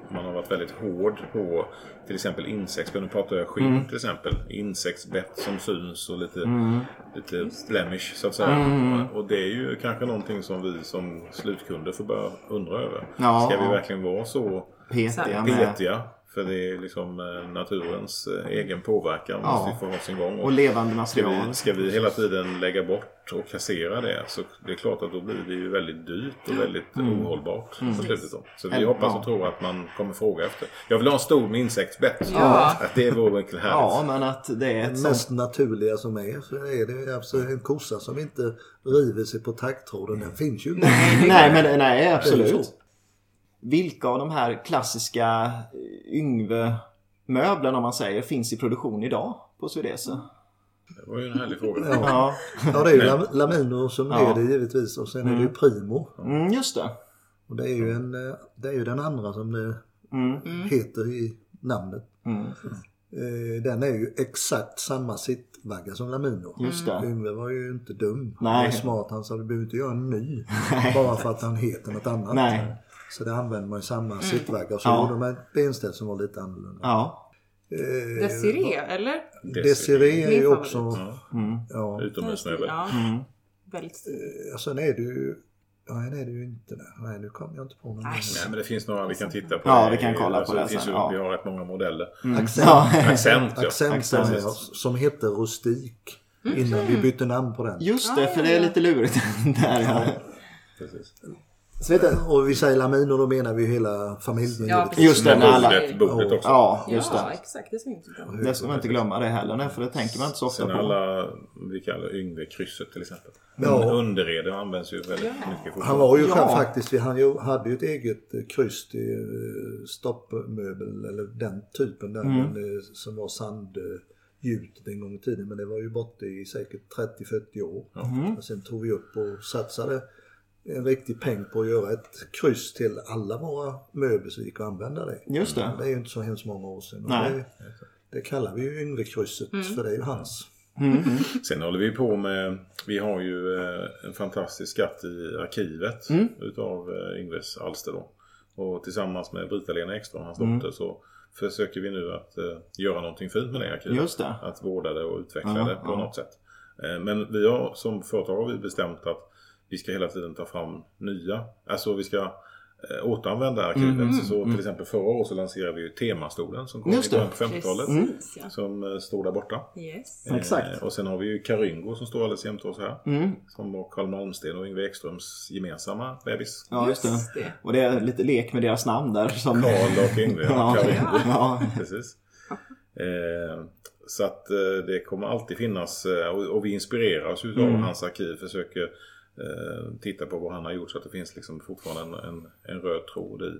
Man har varit väldigt hård på till exempel insektsbett. Nu pratar jag skinn Mm. till exempel. Insektsbett som syns och lite, Mm. lite blemish så att säga. Och det är ju kanske någonting som vi som slutkunder får börja undra över. Ja, Ska vi verkligen vara så petiga petiga? För det är liksom eh, naturens eh, egen påverkan Ja. måste ju få ha sin gång. Och levande Ska material. vi, ska vi hela tiden lägga bort och kassera det så det är klart att då blir det ju väldigt dyrt och väldigt ohållbart på slutet. Då. Så vi Eller- hoppas ja. och tror att man kommer fråga efter. Jag vill ha en stor med insektsbett. Ja. Att det vore verkligen härligt. Ja, men att det är ett Det sånt... mest naturliga som är så är det alltså en kossa som inte river sig på taggtråden. Den finns ju inte. Nej, men nej, absolut. Vilka av de här klassiska Yngve-möblerna om man säger finns i produktion idag på Swedese? Det var ju en härlig fråga. Ja. Ja, Ja, det är ju Lam- Lamino som Ja. är det givetvis och sen är det ju Primo. mm, just det. Och det är ju, en, eh, det är ju den andra som det Mm. heter i namnet. Mm. Eh, Den är ju exakt samma sittvagga som Lamino. Just det. Yngve var ju inte dum. Nej. Han var smart. Han sa du behöver inte göra en ny. bara för att han heter något annat. Nej. Så det använder man ju samma sittvagga. Och så Ja. gjorde man ett benställ som var lite annorlunda. Ja. Eh, Desiree, eller? Desiree är ju också... Mm. Ja. Utomhusmöbel. Ja, Mm. väldigt. Eh, Sen är det ju... Nej, det är det ju inte. Där. Nej, nu kommer jag inte på någon. Nej. Nej men det finns några vi kan titta på. Ja, vi kan kolla på Alltså, det finns sen, ju, ja. Vi har rätt många modeller. Accent. Ja. Accent ja. Accent, Accent. är det, som heter Rustik. Innan vi bytte namn på den. Just det, för det är lite lurigt där. Ja. Precis. Vet du, Och vi säger Lamino, då menar vi hela familjen. Ja. Just det, Med när alla- bordet, också. Ja, just Ja, det. exakt. Det ska man inte glömma det heller, nej, för det tänker man inte så ofta Sen på. alla vi kallar Yngve-krysset till exempel. Ja. Underrede används ju väldigt Ja. mycket fortfarande. Han var ju Ja. själv faktiskt, han ju- hade ju ett eget eh, kryss till eh, stoppmöbel eller den typen där. Mm. Men, eh, som var sandgjut en gång i tiden. Men det var ju borta i säkert 30-40 år. Mm. Och sen tog vi upp och satsade en riktig peng på att göra ett kryss till alla våra möbler så vi att använda det. Just det. Det är ju inte så hemskt många år sedan. Nej. Det, det kallar vi ju Yngve-krysset för det är ju hans. Sen håller vi på med, vi har ju eh, en fantastisk skatt i arkivet Mm. utav eh, Yngves alster då. Och tillsammans med Brita-Lena Ekström, hans Mm. dotter, så försöker vi nu att eh, göra någonting fint med det arkivet. Just det. Att vårda det och utveckla Ja, det på ja. något sätt. Eh, men vi har som företag har vi bestämt att vi ska hela tiden ta fram nya, alltså vi ska eh, återanvända arkivet. Mm, så till exempel förra året så lanserade vi ju temastolen som kom i början på 50-talet. Precis, ja. Som eh, stod där borta. Yes. Exakt. Eh, och sen har vi ju Karyngo som står alldeles jämte oss här. Mm. Som var Carl Malmsten och Yngve Ekströms gemensamma bebis. Ja, just det. Och det är lite lek med deras namn där. Som... Karl och Yngve. Ja. Karyngo. Ja. Precis. Eh, så att eh, det kommer alltid finnas eh, och, och vi inspireras ju av Mm. hans arkiv. Försöker eh, titta på vad han har gjort så att det finns liksom fortfarande en, en, en röd tråd i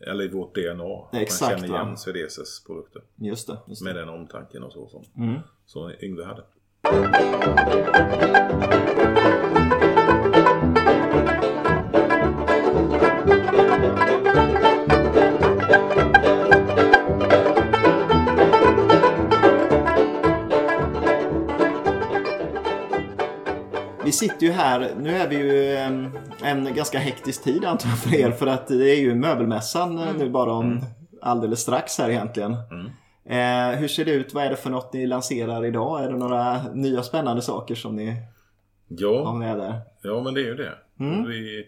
eller i vårt DNA. Exakt, Man känner igen va? Svedeses produkter. Just det. Just det. Med den omtanken och så som, Mm. som Yngve hade. Sitter ju här, nu är vi ju en, en ganska hektisk tid antar jag för er för att det är ju möbelmässan eh, nu bara om alldeles strax här egentligen. Eh, hur ser det ut? Vad är det för något ni lanserar idag? Är det några nya spännande saker som ni har Ja, med där? Ja, men det är ju det. Mm. Vi,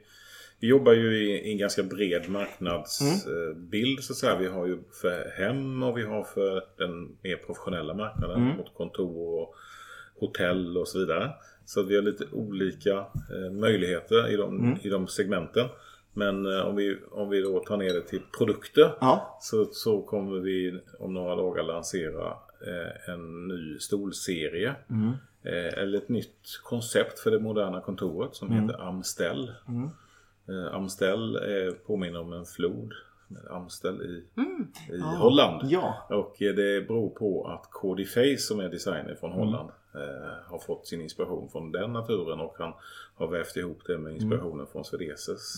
vi jobbar ju i, i en ganska bred marknadsbild så att säga. Vi har ju för hem och vi har för den mer professionella marknaden Mm. mot kontor och hotell och så vidare. Så att vi har lite olika eh, möjligheter i de, Mm. i de segmenten. Men eh, om, vi, om vi då tar ner det till produkter Ja, så, så kommer vi om några dagar lansera eh, en ny stolserie. Mm. Eh, eller ett nytt koncept för det moderna kontoret som heter Amstel. Eh, Amstel eh, påminner om en flod. Amstel i, i Holland. Ja. Och eh, det beror på att Cody Face som är designer från Holland eh, har fått sin inspiration från den naturen och han har vävt ihop det med inspirationen från Svedeses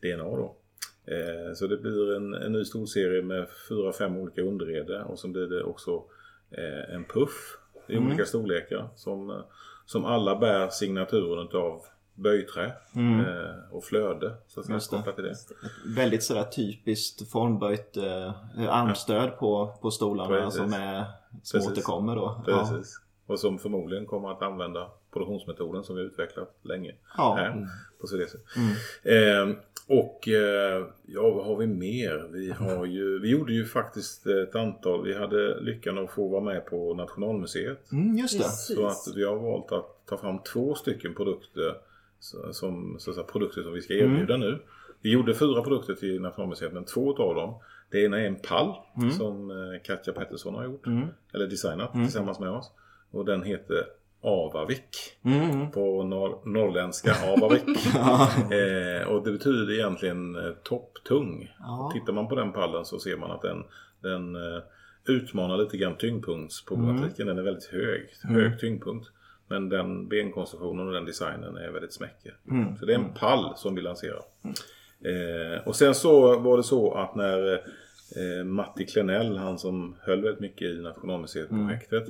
DNA då. Eh, så det blir en, en ny storserie med fyra, fem olika underrede och så blir det också eh, en puff i olika storlekar som, eh, som alla bär signaturen utav böjträ eh, och flöde. Så säga, Just till det. Väldigt sådär typiskt formböjt eh, armstöd på, på stolarna Precis. som, är, som Precis. återkommer då. Precis. Och som förmodligen kommer att använda produktionsmetoden som vi utvecklat länge Ja. här på Swedese. Eh, och eh, ja, vad har vi mer? Vi, har ju, vi gjorde ju faktiskt ett antal, vi hade lyckan att få vara med på Nationalmuseet. Mm, just det. Så att vi har valt att ta fram två stycken produkter som, så säga, produkter som vi ska erbjuda nu. Vi gjorde fyra produkter till Nationalmuseet men två av dem det ena är en pall som eh, Katja Pettersson har gjort. Eller designat tillsammans med oss. Och den heter Avavik. Mm. På norr, norrländska Avavik. eh, och det betyder egentligen eh, topptung. Ja. Tittar man på den pallen så ser man att den, den eh, utmanar lite grann tyngdpunktsproblematiken. Den är väldigt hög. Hög tyngdpunkt. Men den benkonstruktionen och den designen är väldigt smäcker. Så det är en pall som vi lanserar. Eh, och sen så var det så att när eh, Matti Klenell, han som höll väldigt mycket i Nationalmuseet-projektet.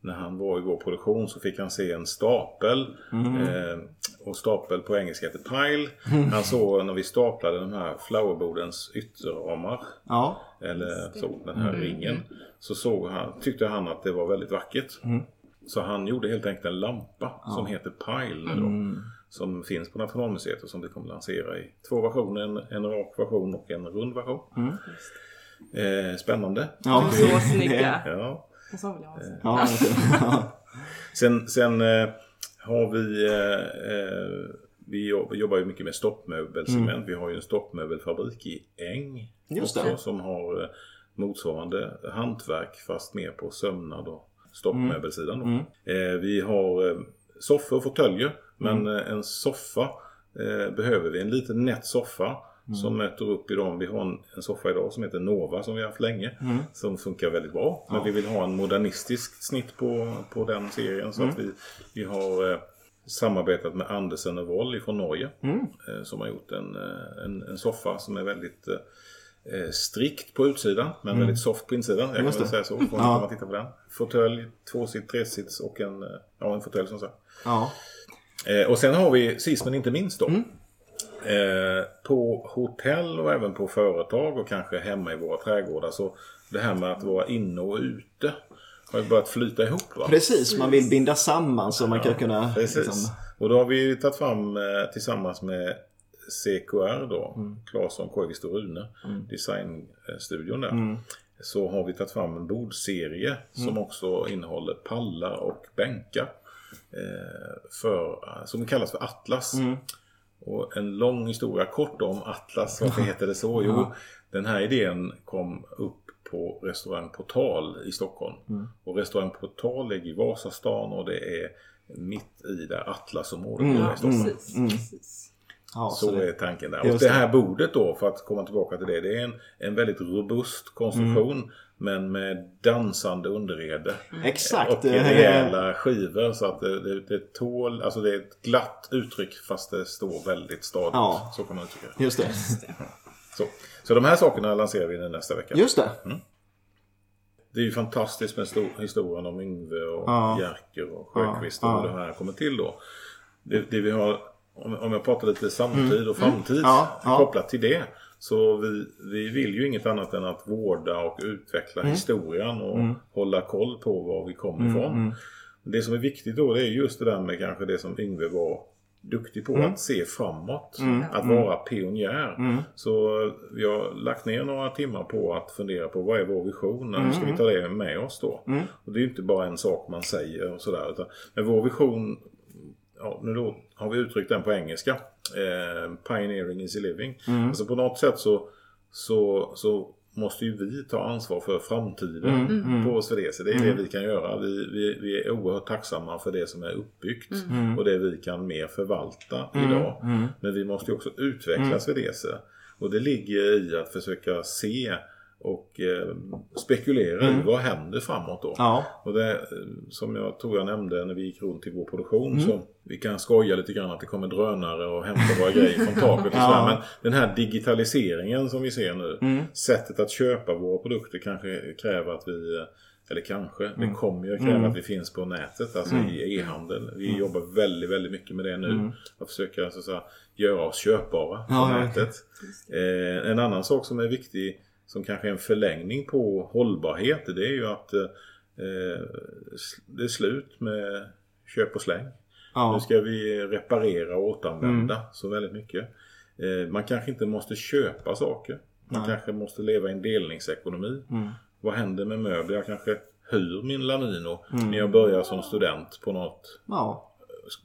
När han var i vår produktion så fick han se en stapel. Eh, och stapel på engelska heter pile. Han såg när vi staplade de här flowerbodens ytterramar. Ja. Eller så, den här ringen. Så såg han, tyckte han att det var väldigt vackert. Så han gjorde helt enkelt en lampa som heter Pile då. Som finns på Nationalmuseet och som vi kommer lansera i två versioner. En, en rak version och en rund version. Eh, spännande. Ja. Så snygga. Ja. Och så vill jag. Ja, ja. Sen, sen eh, har vi eh, eh, vi jobb- jobbar ju mycket med stoppmöbelsegment. Vi har ju en stoppmöbelfabrik i Äng. Just också, det. Som har eh, motsvarande hantverk fast mer på sömnad och stoppmöbelsidan. då. Eh, vi har eh, soffor och fåtöljer. Men eh, en soffa eh, behöver vi. En liten nätt soffa. Som möter upp i dem. Vi har en, en soffa idag som heter Nova som vi har haft länge. Som funkar väldigt bra. Men vi vill ha en modernistisk snitt på, på den serien. Så att vi, vi har eh, samarbetat med Andersen och Woll från Norge. Eh, som har gjort en, eh, en, en soffa som är väldigt eh, strikt på utsidan. Men väldigt soft på insidan. Jag kan väl säga så. Ja. man titta på den. Fåtölj, tvåsitt, tresits och en, eh, ja, en fåtölj som sagt. ja. Eh, och sen har vi sist men inte minst då. Eh, på hotell och även på företag och kanske hemma i våra trädgårdar. Så det här med att vara inne och ute har ju börjat flyta ihop. Va? Precis, man vill binda samman så man kan kunna... Precis. liksom- Och då har vi tagit fram eh, tillsammans med CKR då, Claesson, Koivisto och Rune, designstudion där. Så har vi tagit fram en bordserie som också innehåller pallar och bänkar. Eh, för, som kallas för Atlas. Och en lång historia kort om Atlas, varför heter det så? Jo, den här idén kom upp på restaurang Portal i Stockholm. Och restaurang Portal ligger i Vasastan och det är mitt i där Atlasområdet ligger i Stockholm. Precis, precis. Ja, Så det- är tanken där. Och det här bordet då, för att komma tillbaka till det. Det är en, en väldigt robust konstruktion. Men med dansande underrede. Exakt. Och det är- rejäla skivor. Så att det, det, det tål, alltså det är ett glatt uttryck fast det står väldigt stadigt. Ja. Så kan man uttrycka det. Just det. Så, så de här sakerna lanserar vi nästa vecka. Just det. Det är ju fantastiskt med stor, historien om Yngve och Ja. Jerker och Sjöqvist och Ja, hur ja. det här kommer till då. Det, det vi har, om, om jag pratar lite samtid och framtid Mm. Ja, ja. kopplat till det. Så vi, vi vill ju inget annat än att vårda och utveckla Mm. historien och hålla koll på var vi kommer ifrån. Det som är viktigt då det är just det där med kanske det som Yngve var duktig på. Mm. Att se framåt. Att vara pionjär. Så vi har lagt ner några timmar på att fundera på vad är vår vision? Hur ska vi ta det med oss då? Och det är ju inte bara en sak man säger och sådär. Utan, men vår vision ja, nu då har vi uttryckt den på engelska. Eh, pioneering is living. Alltså på något sätt så, så, så måste ju vi ta ansvar för framtiden på Swedese. Det är det vi kan göra. Vi, vi, vi är oerhört tacksamma för det som är uppbyggt och det vi kan mer förvalta idag. Men vi måste ju också utveckla Swedese. Och det ligger i att försöka se och eh, spekulera i vad händer framåt då. Ja. Och det eh, som jag tror jag nämnde när vi gick runt i vår produktion så vi kan skoja lite grann att det kommer drönare och hämtar våra grejer från taket och Ja. sådär. Men den här digitaliseringen som vi ser nu. Sättet att köpa våra produkter kanske kräver att vi eh, eller kanske, det kommer ju att kräva att vi finns på nätet, alltså i e-handel. Vi jobbar väldigt, väldigt mycket med det nu. Att försöka så att säga, göra oss köpbara på ja, nätet. Eh, en annan sak som är viktig, som kanske är en förlängning på hållbarhet, det är ju att eh, det är slut med köp och släng. Nu Ja. ska vi reparera och återanvända så väldigt mycket. Eh, man kanske inte måste köpa saker. Man kanske måste leva i en delningsekonomi. Vad händer med möbler? Jag kanske hyr min Lanino när jag börjar som student på, något, Ja.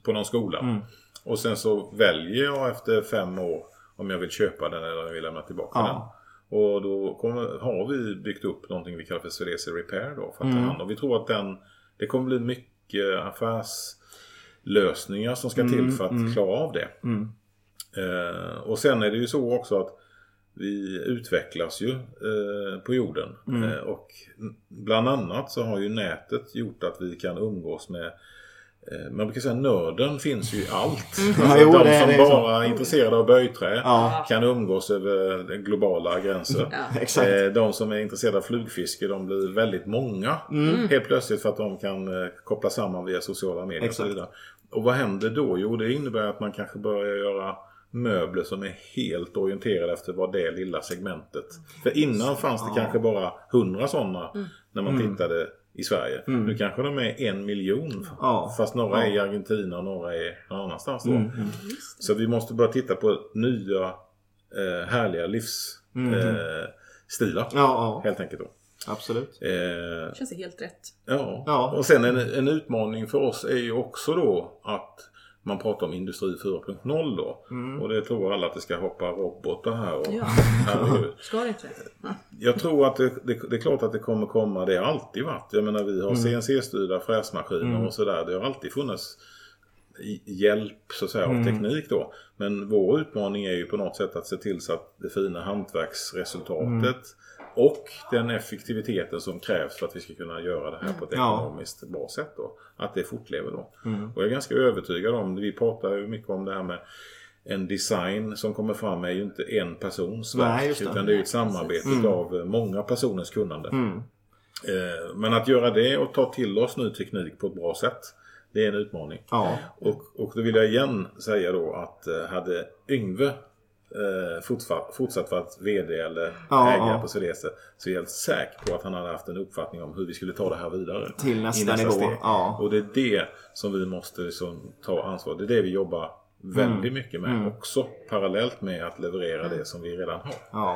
på någon skola. Och sen så väljer jag efter fem år om jag vill köpa den eller om jag vill lämna tillbaka Ja. den. Och då kommer, har vi byggt upp någonting vi kallar för Swedese Repair då för att ta hand om. Vi tror att den, det kommer bli mycket affärslösningar som ska till för att klara av det. Eh, och sen är det ju så också att vi utvecklas ju eh, på jorden. Eh, och bland annat så har ju nätet gjort att vi kan umgås med man brukar säga nörden finns ju i allt. Ja, Alltså, jo, de det- som det är så. bara är intresserade av böjträ Ja. kan umgås över globala gränser. Exakt. Eh, De som är intresserade av flugfiske de blir väldigt många Mm. helt plötsligt för att de kan eh, koppla samman via sociala medier och Exakt. så vidare. Och vad händer då? Jo, det innebär att man kanske börjar göra möbler som är helt orienterade efter vad det lilla segmentet. För innan fanns det kanske bara hundra sådana när man tittade i Sverige. Nu kanske de är en miljon. Ja. Fast några är i Argentina och några är någon annanstans då. Så vi måste börja titta på nya eh, härliga livsstilar. Eh, stilar, Ja, ja. Helt enkelt då. Absolut. Eh, Känns det helt rätt. Ja. Ja. och sen en, en utmaning för oss är ju också då att man pratar om industri 4.0 då. Och det tror alla att det ska hoppa robotar här. Och, Ja. herregud. Ska det inte? Jag tror att det, det, det är klart att det kommer komma. Det har alltid varit. Jag menar vi har CNC-styrda fräsmaskiner och sådär. Det har alltid funnits hjälp så att säga av teknik då. Men vår utmaning är ju på något sätt att se till så att det fina hantverksresultatet och den effektiviteten som krävs för att vi ska kunna göra det här på ett ekonomiskt bra sätt då. Att det fortlever då. Och jag är ganska övertygad om, vi pratar ju mycket om det här med en design som kommer fram är ju inte en persons Nej, verk det. utan det är ett samarbete av eh, många personers kunnande. Eh, Men att göra det och ta till oss ny teknik på ett bra sätt det är en utmaning. Ja. Och, och då vill jag igen säga då att eh, hade Yngve eh, fortsatt, varit VD eller Ja, ägare ja. på Swedese så är jag helt säker på att han hade haft en uppfattning om hur vi skulle ta det här vidare. Till i nästa nivå, ja. Och det är det som vi måste liksom ta ansvar Det är det vi jobbar väldigt Mm. mycket med också parallellt med att leverera det som vi redan har.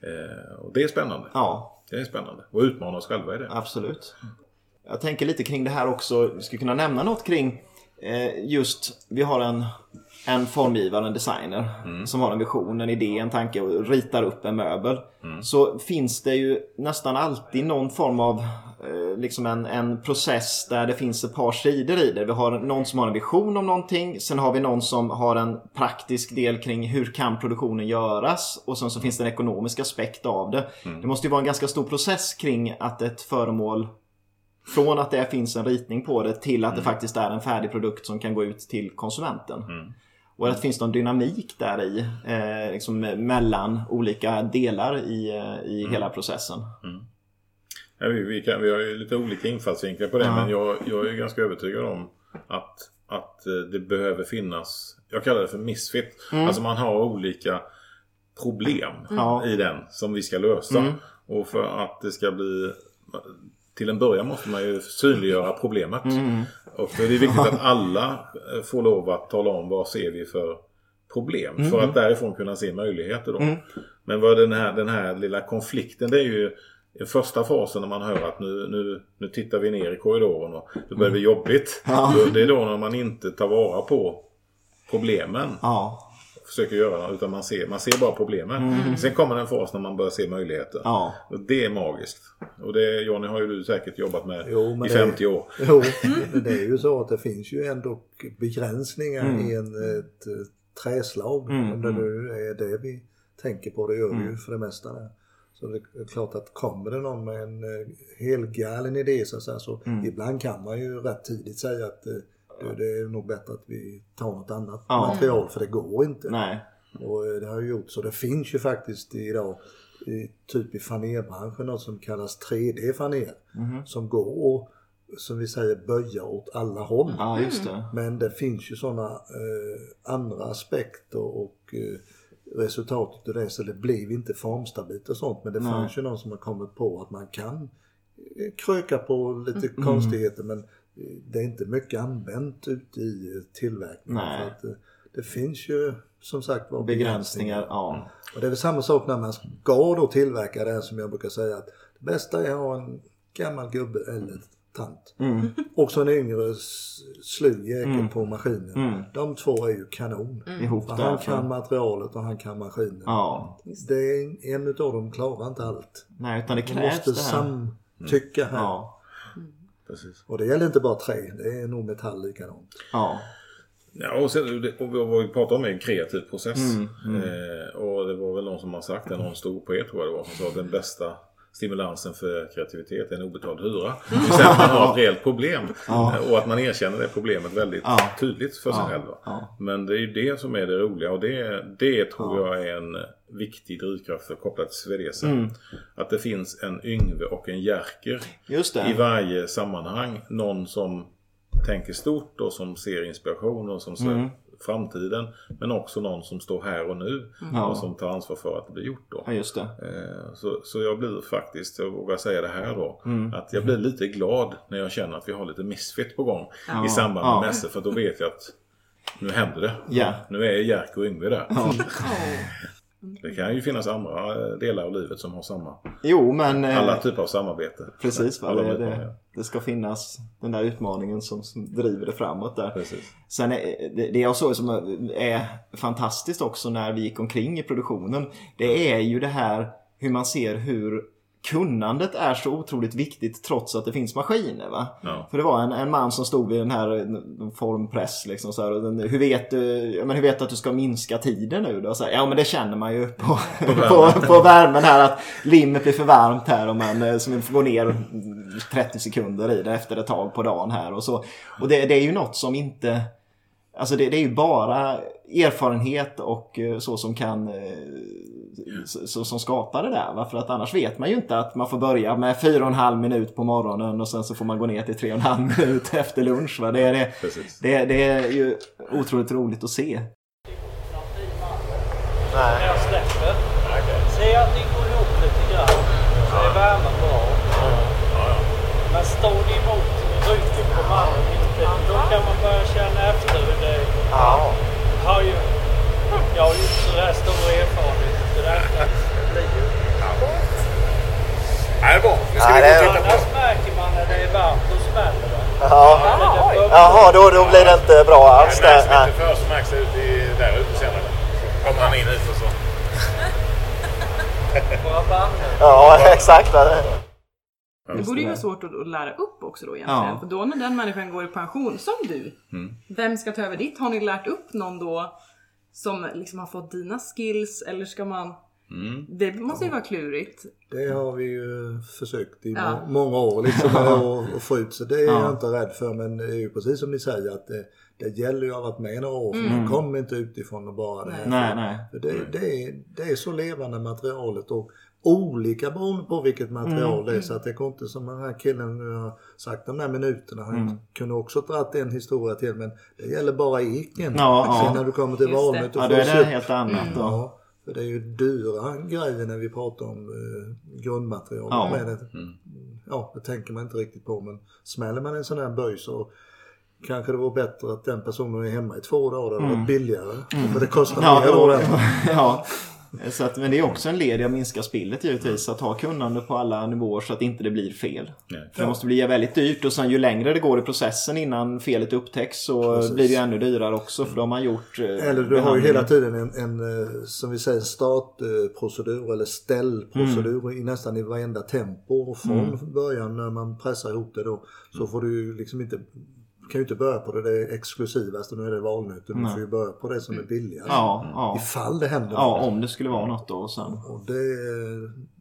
Eh, och det är spännande. Ja. Det är spännande. Och utmana oss själva i det. Absolut. Jag tänker lite kring det här också. Vi skulle kunna nämna något kring eh, just, vi har en, en formgivare, en designer som har en vision, en idé, en tanke och ritar upp en möbel. Så finns det ju nästan alltid någon form av eh, liksom en, en process där det finns ett par sidor i det. Vi har någon som har en vision om någonting. Sen har vi någon som har en praktisk del kring hur kan produktionen göras. Och sen så finns det en ekonomisk aspekt av det. Det måste ju vara en ganska stor process kring att ett föremål från att det finns en ritning på det till att det faktiskt är en färdig produkt som kan gå ut till konsumenten. Och att det finns någon dynamik där i, eh, liksom mellan olika delar i, eh, i hela processen. Ja, vi, vi, kan, vi har ju lite olika infallsvinklar på det men jag, jag är ganska övertygad om att, att eh, det behöver finnas, jag kallar det för misfit. Alltså man har olika problem Ja. i den som vi ska lösa. Och för att det ska bli till en början måste man ju synliggöra problemet. Och det är viktigt att alla eh, får lov att tala om vad ser vi för problem. För att därifrån kunna se möjligheter då. Men vad den här, den här lilla konflikten det är ju i första fasen när man hör att nu, nu, nu tittar vi ner i korridoren och det börjar bli jobbigt. Då- Det är då när man inte tar vara på problemen. Ja, försöker göra. Utan man ser, man ser bara problemen. Sen kommer en fas när man börjar se möjligheter. Ja. Och det är magiskt. Och det Johnny har ju du säkert jobbat med Jo, i det- 50 år. Jo, men det är ju så att det finns ju ändå begränsningar i en, ett eh, träslag. Mm, Om det nu är det vi tänker på, det gör vi ju för det mesta där. Så det är klart att kommer det någon med en eh, helgalen idé så, att säga, så Mm. ibland kan man ju rätt tidigt säga att du, det är nog bättre att vi tar något annat Ja. material för det går inte. Nej. Och eh, det har ju gjort så. Det finns ju faktiskt idag i, typ i fanerbranschen något som kallas 3D-faner. Som går att, som vi säger, böja åt alla håll. Ja, det. Men det finns ju sådana eh, andra aspekter och eh, resultatet av det så det blev inte formstabilt och sånt. Men det Nej. fanns ju någon som har kommit på att man kan eh, kröka på lite konstigheter men det är inte mycket använt ute i tillverkningen. Nej. För att, eh, det finns ju som sagt var Begränsningar, ja. och det är väl samma sak när man ska då tillverka det här som jag brukar säga att det bästa är att ha en gammal gubbe eller tant. Mm. Också en yngre slug jäkel på maskinen. Mm. De två är ju kanon. Där. han kan materialet och han kan maskinen. Ja. Det är en, en utav dem klarar inte allt. Nej, utan det krävs måste det här. samtycka här. Ja. Precis. Och det gäller inte bara trä, det är nog metall likadant. Ja. Ja, och, sen, och vad vi pratar om är en kreativ process. Mm, Eh, och det var väl någon som har sagt det, någon stor poet tror jag det var, som sa att den bästa stimulansen för kreativitet är en obetald hyra. Det vill säga att man har ett reellt problem. Eh, Och att man erkänner det problemet väldigt Ja. tydligt för sig Ja. själv. Ja. Men det är ju det som är det roliga och det, det tror jag är en viktig drivkraft för kopplat till Svedese. Mm. Att det finns en Yngve och en Jerker Just i varje sammanhang. Någon som tänker stort och som ser inspiration och som ser Mm. framtiden. Men också någon som står här och nu Ja. och som tar ansvar för att det blir gjort då. Ja, just det. Eh, Så, så jag blir faktiskt, jag vågar säga det här då, Mm. att jag blir lite glad när jag känner att vi har lite misfit på gång Ja. i samband Ja. med mässor. För då vet jag att nu händer det. Ja. Nu är Jerker och Yngve där. Det kan ju finnas andra eh, delar av livet som har samma. Jo, men... eh, Alla typer av samarbete. Precis, va? Det, det, det ska finnas den där utmaningen som, som driver det framåt där. Precis. Sen är, det, det jag såg som är fantastiskt också när vi gick omkring i produktionen. Det är ju det här hur man ser hur kunnandet är så otroligt viktigt trots att det finns maskiner. Va? Ja. För det var en, en man som stod vid den här formpress liksom så här, och den, hur, vet du, men hur vet du att du ska minska tiden nu då? Så här, ja men det känner man ju på, på, på värmen här att limmet blir för varmt här och man eh, som får gå ner 30 sekunder i det efter ett tag på dagen här och så. Och det, det är ju något som inte Alltså det, det är ju bara erfarenhet och eh, så som kan eh, så, så, som skapar det där. Va? För att annars vet man ju inte att man får börja med fyra och en halv minut på morgonen och sen så får man gå ner till tre och en halv minut efter lunch. Va? Det, är det, det, det är ju otroligt roligt att se. När jag släpper. Se att ni går ihop lite grann. Så är värmen bra. Men står ni emot ryggen på mannen då kan man börja känna efter hur det har ju, Jag har ju inte sådär stor erfarenhet. Så det här blir ju... Nej, det är bra. Nu ska Nej, vi det gå och titta på. Annars märker man när det är varmt, då smäller det. Ja. Jaha, då, då blir det inte bra alls Det märks Nej. lite för så märks det ut i, där ute senare. Kommer han in hit och så. Ja, exakt. Det borde ju vara svårt att, att lära upp också då egentligen. Ja. För då när den människan går i pension, som du. Vem ska ta över ditt? Har ni lärt upp någon då som liksom har fått dina skills? Eller ska man... Det måste ju vara klurigt. Det har vi ju försökt i Ja. må- många år liksom att få ut. Så det är Ja. jag inte rädd för. Men det är ju precis som ni säger att det, det gäller ju att ha varit med några år. För man kommer inte utifrån och bara det här. Mm. Nej, nej. För det, det, är, det är så levande materialet och olika beroende på vilket material Mm. det är. Så att det går inte som den här killen nu har sagt de här minuterna. Han Mm. kunde också dragit en historia till men det gäller bara eken. Ja, ja. Sen när du kommer till och Ja, då är det köpt helt annat. Då. Ja, för det är ju dyra grejer när vi pratar om eh, grundmaterial. Ja. Med det. ja, det tänker man inte riktigt på. Men smäller man en sån här böj så kanske det vore bättre att den personen är hemma i två dagar. Det hade varit billigare. För det kostar Mm. Ja, mer då. ja, Så att, men det är också en led i att minska spillet givetvis. Att ha kunnande på alla nivåer så att inte det blir fel. Nej. För det måste bli väldigt dyrt och sen ju längre det går i processen innan felet upptäcks så Precis. blir det ju ännu dyrare också för då har man gjort eh, Eller du har ju hela tiden en, en eh, som vi säger, startprocedur eller ställprocedur Mm. i nästan i varenda tempo. Och från början när man pressar ihop det då så får du ju liksom inte kan ju inte börja på det, det exklusivaste, nu är det valnöten. Du får ju börja på det som är billigast. Ja, ja. Ifall det händer ja, något. om det skulle vara något då och sen. Och det,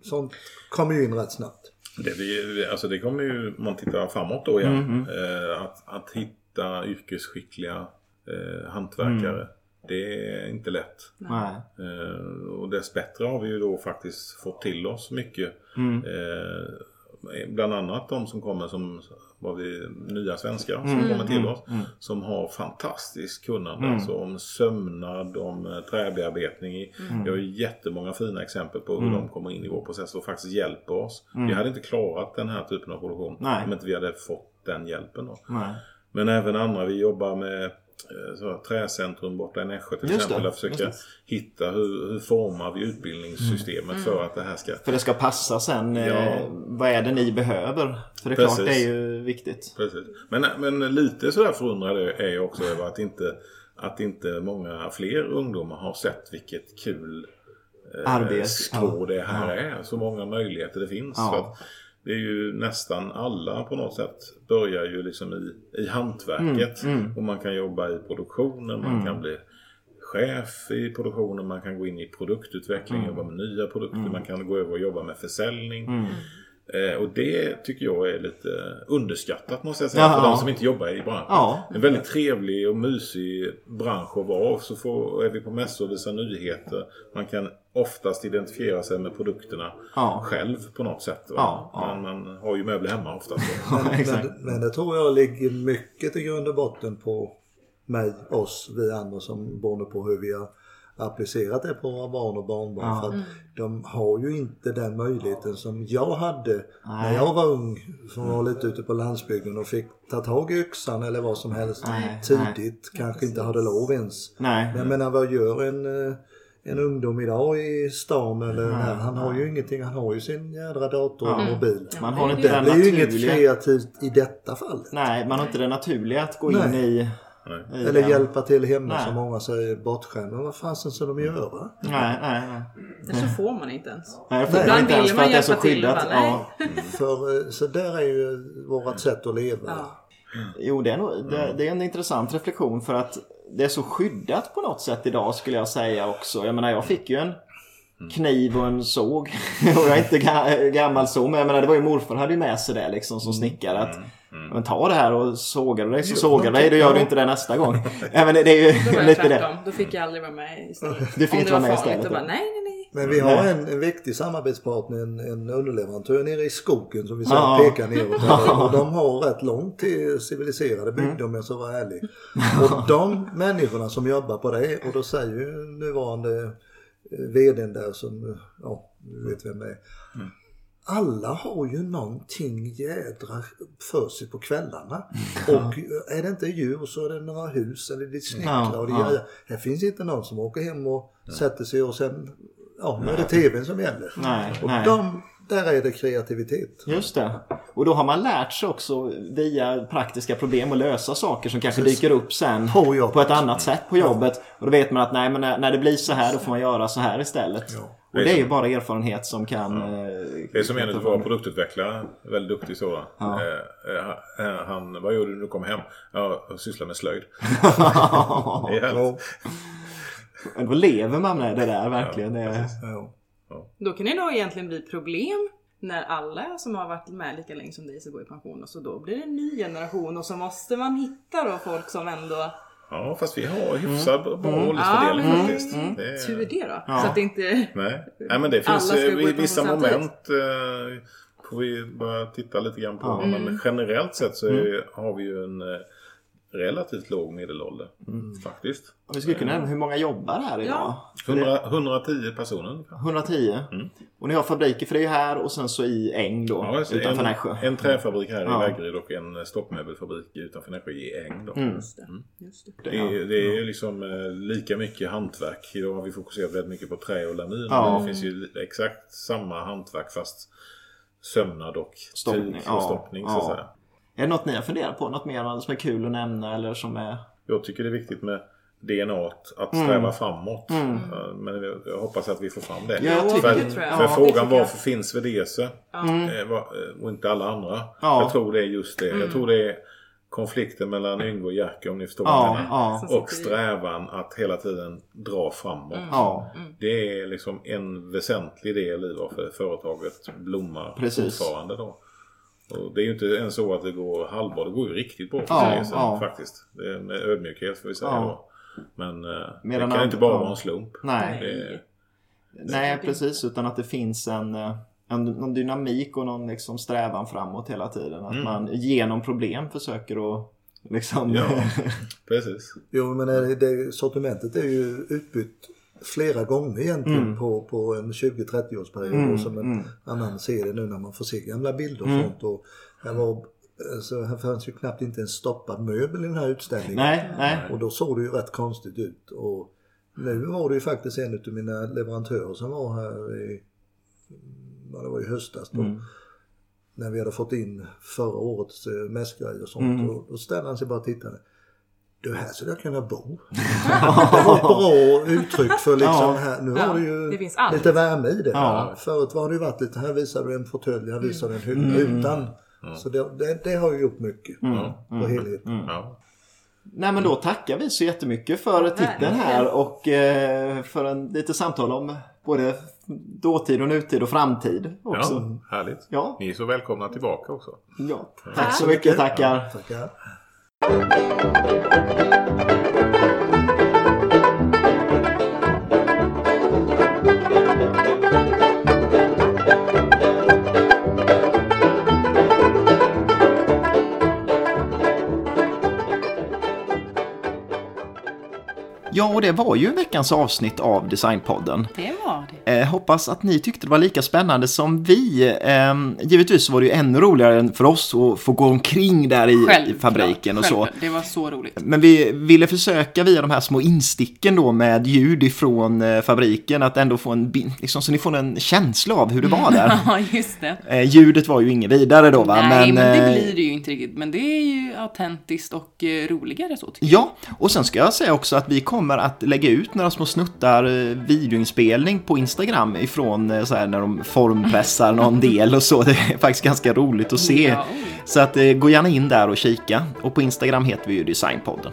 sånt kommer ju in rätt snabbt. Det, blir, alltså det kommer ju, om man tittar framåt då igen, eh, att, att hitta yrkesskickliga eh, hantverkare. Det är inte lätt. Nej. Eh, och dessbättre har vi ju då faktiskt fått till oss mycket. Eh, bland annat de som kommer som var vi, nya svenskar som kommer till oss. Som har fantastiskt kunnande. Alltså om sömnad, om eh, träbearbetning. i- Vi har jättemånga fina exempel på hur de kommer in i vår process och faktiskt hjälper oss. Vi hade inte klarat den här typen av produktion Nej. om inte vi hade fått den hjälpen. Då. Nej. Men även andra, vi jobbar med så, träcentrum borta i Nässjö till Just exempel. det, försöker just hitta hur, hur formar vi utbildningssystemet för att det här ska... För det ska passa sen. Eh, Ja. vad är det ni behöver? För det är Precis. klart, det är ju viktigt. Precis. Men, men lite sådär förundrad är jag också över att inte, att inte många fler ungdomar har sett vilket kul eh, Arbete. skrå det här är. Så många möjligheter det finns. Ja. Det är ju nästan alla på något sätt börjar ju liksom i, i hantverket. Mm, Och man kan jobba i produktionen, man kan bli chef i produktionen, man kan gå in i produktutveckling, Mm. jobba med nya produkter, man kan gå över och jobba med försäljning. Eh, och det tycker jag är lite underskattat måste jag säga Ja, för ja. de som inte jobbar i branschen. Ja. En väldigt trevlig och mysig bransch att vara. Så får, är vi på mässor och visar nyheter. Man kan oftast identifiera sig med produkterna Ja. själv på något sätt. Va? Ja, ja. Men man har ju möbler hemma oftast. Men, men det tror jag ligger mycket i grund och botten på mig, oss, vi andra som beroende på hur vi har applicerat det på våra barn och barnbarn. Ja. För att de har ju inte den möjligheten som jag hade när jag var ung. Som var lite ute på landsbygden och fick ta tag i yxan eller vad som helst Nej, tidigt. Kanske inte hade lov ens. Nej. Men jag menar vad gör en, eh, en ungdom idag i stan eller här? Han har ju ingenting. Han har ju sin jädra dator och mobil. Man har inte Det den blir ju inget kreativt i detta fallet. Nej, man har inte det naturliga att gå in Nej. i... Nej. Eller hjälpa till hemma Nej. som många säger bortskämda. Men vad fasen ska de göra? Nej, nej, nej. Det så får man inte ens. Nej, jag får Ibland inte ens för att det är så hjälpa till, skyddat. Nej. Ja. För, eh, så där är ju vårt sätt att leva. Ja. Jo, det är, nog, det, det är en intressant reflektion för att det är så skyddat på något sätt idag skulle jag säga också. Jag menar, jag fick ju en kniv och en såg. och jag är inte ga- gammal så, men jag menar, det var ju morfar hade ju med sig det liksom som snickare. Att, Men ta det här och sågar du dig så Jo, sågar du dig, då gör du inte det nästa gång. men det, det är Då ju lite det. tvärtom. Då fick jag aldrig vara med istället. Du fick inte det var vara med istället, bara, nej, nej. Men vi har en, en viktig samarbetspartner, en, en underleverantör nere i skogen som vi säger Ja. pekar neråt. här. Och de har rätt långt till civiliserade bygder om jag ska vara ärlig. Och de människorna som jobbar på det och då säger ju nuvarande eh, vdn där som, ja, du vet vem det är. Alla har ju någonting jädra för sig på kvällarna. Och är det inte djur så är det några hus eller det snickrar och det ja. Här finns inte någon som åker hem och sätter sig och sen, ja nu är det tvn som gäller. Nej, och nej. de, där är det kreativitet. Just det. Och då har man lärt sig också via praktiska problem att lösa saker som kanske dyker upp sen På på ett annat sätt på jobbet. Och då vet man att nej, men när, när det blir så här då får man göra så här istället. Och det är ju bara erfarenhet som kan... eh, Det är som en av våra produktutvecklare, väldigt duktig sådan. Ja. Eh, eh, han, vad gjorde du när du kom hem? Ja, jag sysslar med slöjd. Ja. Det är härligt. Men då lever man med det där verkligen. Ja. Då kan det nog egentligen bli problem när alla som har varit med lika länge som dig ska gå i pension och så då blir det en ny generation och så måste man hitta då folk som ändå... Ja, fast vi har hyfsad bra Ja, åldersfördelning men faktiskt. mm, Det är- tur det då. Ja. Så att det inte... Nej. Nej, men det finns ska eh, vissa moment eh, får vi börja titta lite grann på. Ja. Men generellt sett så är, har vi ju en eh, relativt låg medelålder. Faktiskt. Och vi skulle kunna nämna hur många jobbar här idag? 100, 110 personer ungefär. 110. Och ni har fabriker, för det här och sen så i Äng då, Ja, alltså utanför en, Nässjö. en träfabrik här Ja. i Vaggeryd och en stoppmöbelfabrik utanför Nässjö i Äng. Då. Just det. Just det. Det, är, det är ju liksom eh, lika mycket hantverk. Idag har vi fokuserat väldigt mycket på trä och lamin. Ja. Men det finns ju exakt samma hantverk fast sömnad och Stoppning, tyg ja. och stoppning så Ja. att säga. Är det något ni har funderat på? Något mer som är kul att nämna eller som är... Jag tycker det är viktigt med DNA att Mm. sträva framåt. Eh, Men jag- hoppas att vi får fram det. Ja, jag för det tror jag. för Ja, frågan varför finns VDC eh, var- eh, och inte alla andra? Ja. Jag tror det är just det. Jag tror det är konflikten mellan Yngve och Jerker om ni förstår Ja, ja, Och strävan att hela tiden dra framåt. ja. Det är liksom en väsentlig del i varför företaget blommar Precis. fortfarande då. Och det är ju inte ens så att det går halvbra. Det går ju riktigt bra för Ja, sen, ja. faktiskt. Det är med ödmjukhet får vi säga Ja. då. Men eh, Medan det kan inte bara ja. vara en slump. Nej. Det, Nej, precis. Utan att det finns en, eh, en någon dynamik och någon liksom strävan framåt hela tiden. Att man genom problem försöker att liksom... ja, precis. Jo men det, det, sortimentet är ju utbytt flera gånger egentligen Mm. på, på en 20-30 årsperiod. Och som en annan ser det nu när man får se gamla bilder och Mm. sånt. Och här, var, alltså, här fanns ju knappt inte en stoppad möbel i den här utställningen. nej, nej. Och då såg det ju rätt konstigt ut. Och nu var det ju faktiskt en av mina leverantörer som var här i, ja, det var i höstas då. Mm. När vi hade fått in förra årets eh, mässgrejer och sånt. Mm. Och då ställde han sig bara och tittade. Du här skulle jag kunna bo. det var ett bra uttryck för liksom Ja. här. Nu Ja, har du ju lite värme i det. Ja. Förut har det ju varit lite, här visar du en fåtölj, här visar du en hylla Mm. utan. Så det, det, det har ju gjort mycket på helheten. Ja. Nej men då tackar vi så jättemycket för titeln här och eh, för en lite samtal om både dåtid och nutid och framtid också. ja, härligt. Ja. Ni är så välkomna tillbaka också. Ja. Tack så mycket, tackar. Tackar. Ja, och det var ju veckans avsnitt av Designpodden. Det var det. Eh, hoppas att ni tyckte det var lika spännande som vi. Eh, givetvis var det ju ännu roligare för oss att få gå omkring där i, i fabriken och så. självklart. Det var så roligt. Men vi ville försöka via de här små insticken då med ljud ifrån eh, fabriken att ändå få en, liksom, så ni får en känsla av hur det var där. Ja, just det. eh, ljudet var ju inget vidare då va? Nej, men, det eh, blir det ju inte riktigt. Men det är ju autentiskt och eh, roligare så tycker Ja, och sen ska jag säga också att vi kommer att lägga ut några små snuttar videoinspelning på Instagram ifrån eh, så här när de formpressar någon del och så. Det är faktiskt ganska roligt att se. Så att eh, gå gärna in där och kika. Och på Instagram heter vi ju Designpodden.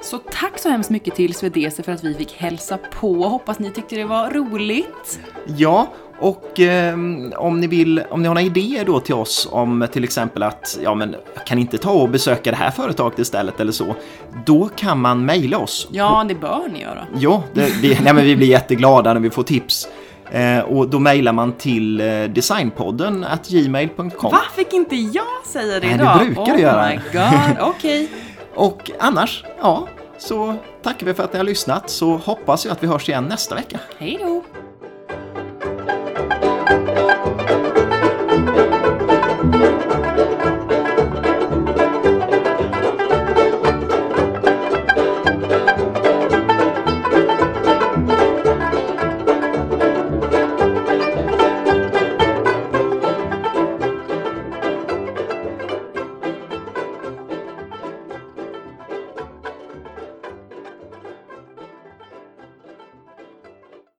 Så tack så hemskt mycket till Swedese för att vi fick hälsa på. Hoppas ni tyckte det var roligt. Ja, och eh, om ni vill, om ni har några idéer då till oss om till exempel att, ja men jag kan inte ta och besöka det här företaget istället eller så. Då kan man mejla oss. Ja, det bör ni göra. Ja, det, vi, nej, men vi blir jätteglada när vi får tips. Eh, och då mejlar man till eh, designpodden at gmail.com. Va? Fick inte jag säga det Nej, du idag? brukar oh göra. my god, okej. Och annars, ja, så tackar vi för att ni har lyssnat så hoppas jag att vi hörs igen nästa vecka. Hej då! Thank you.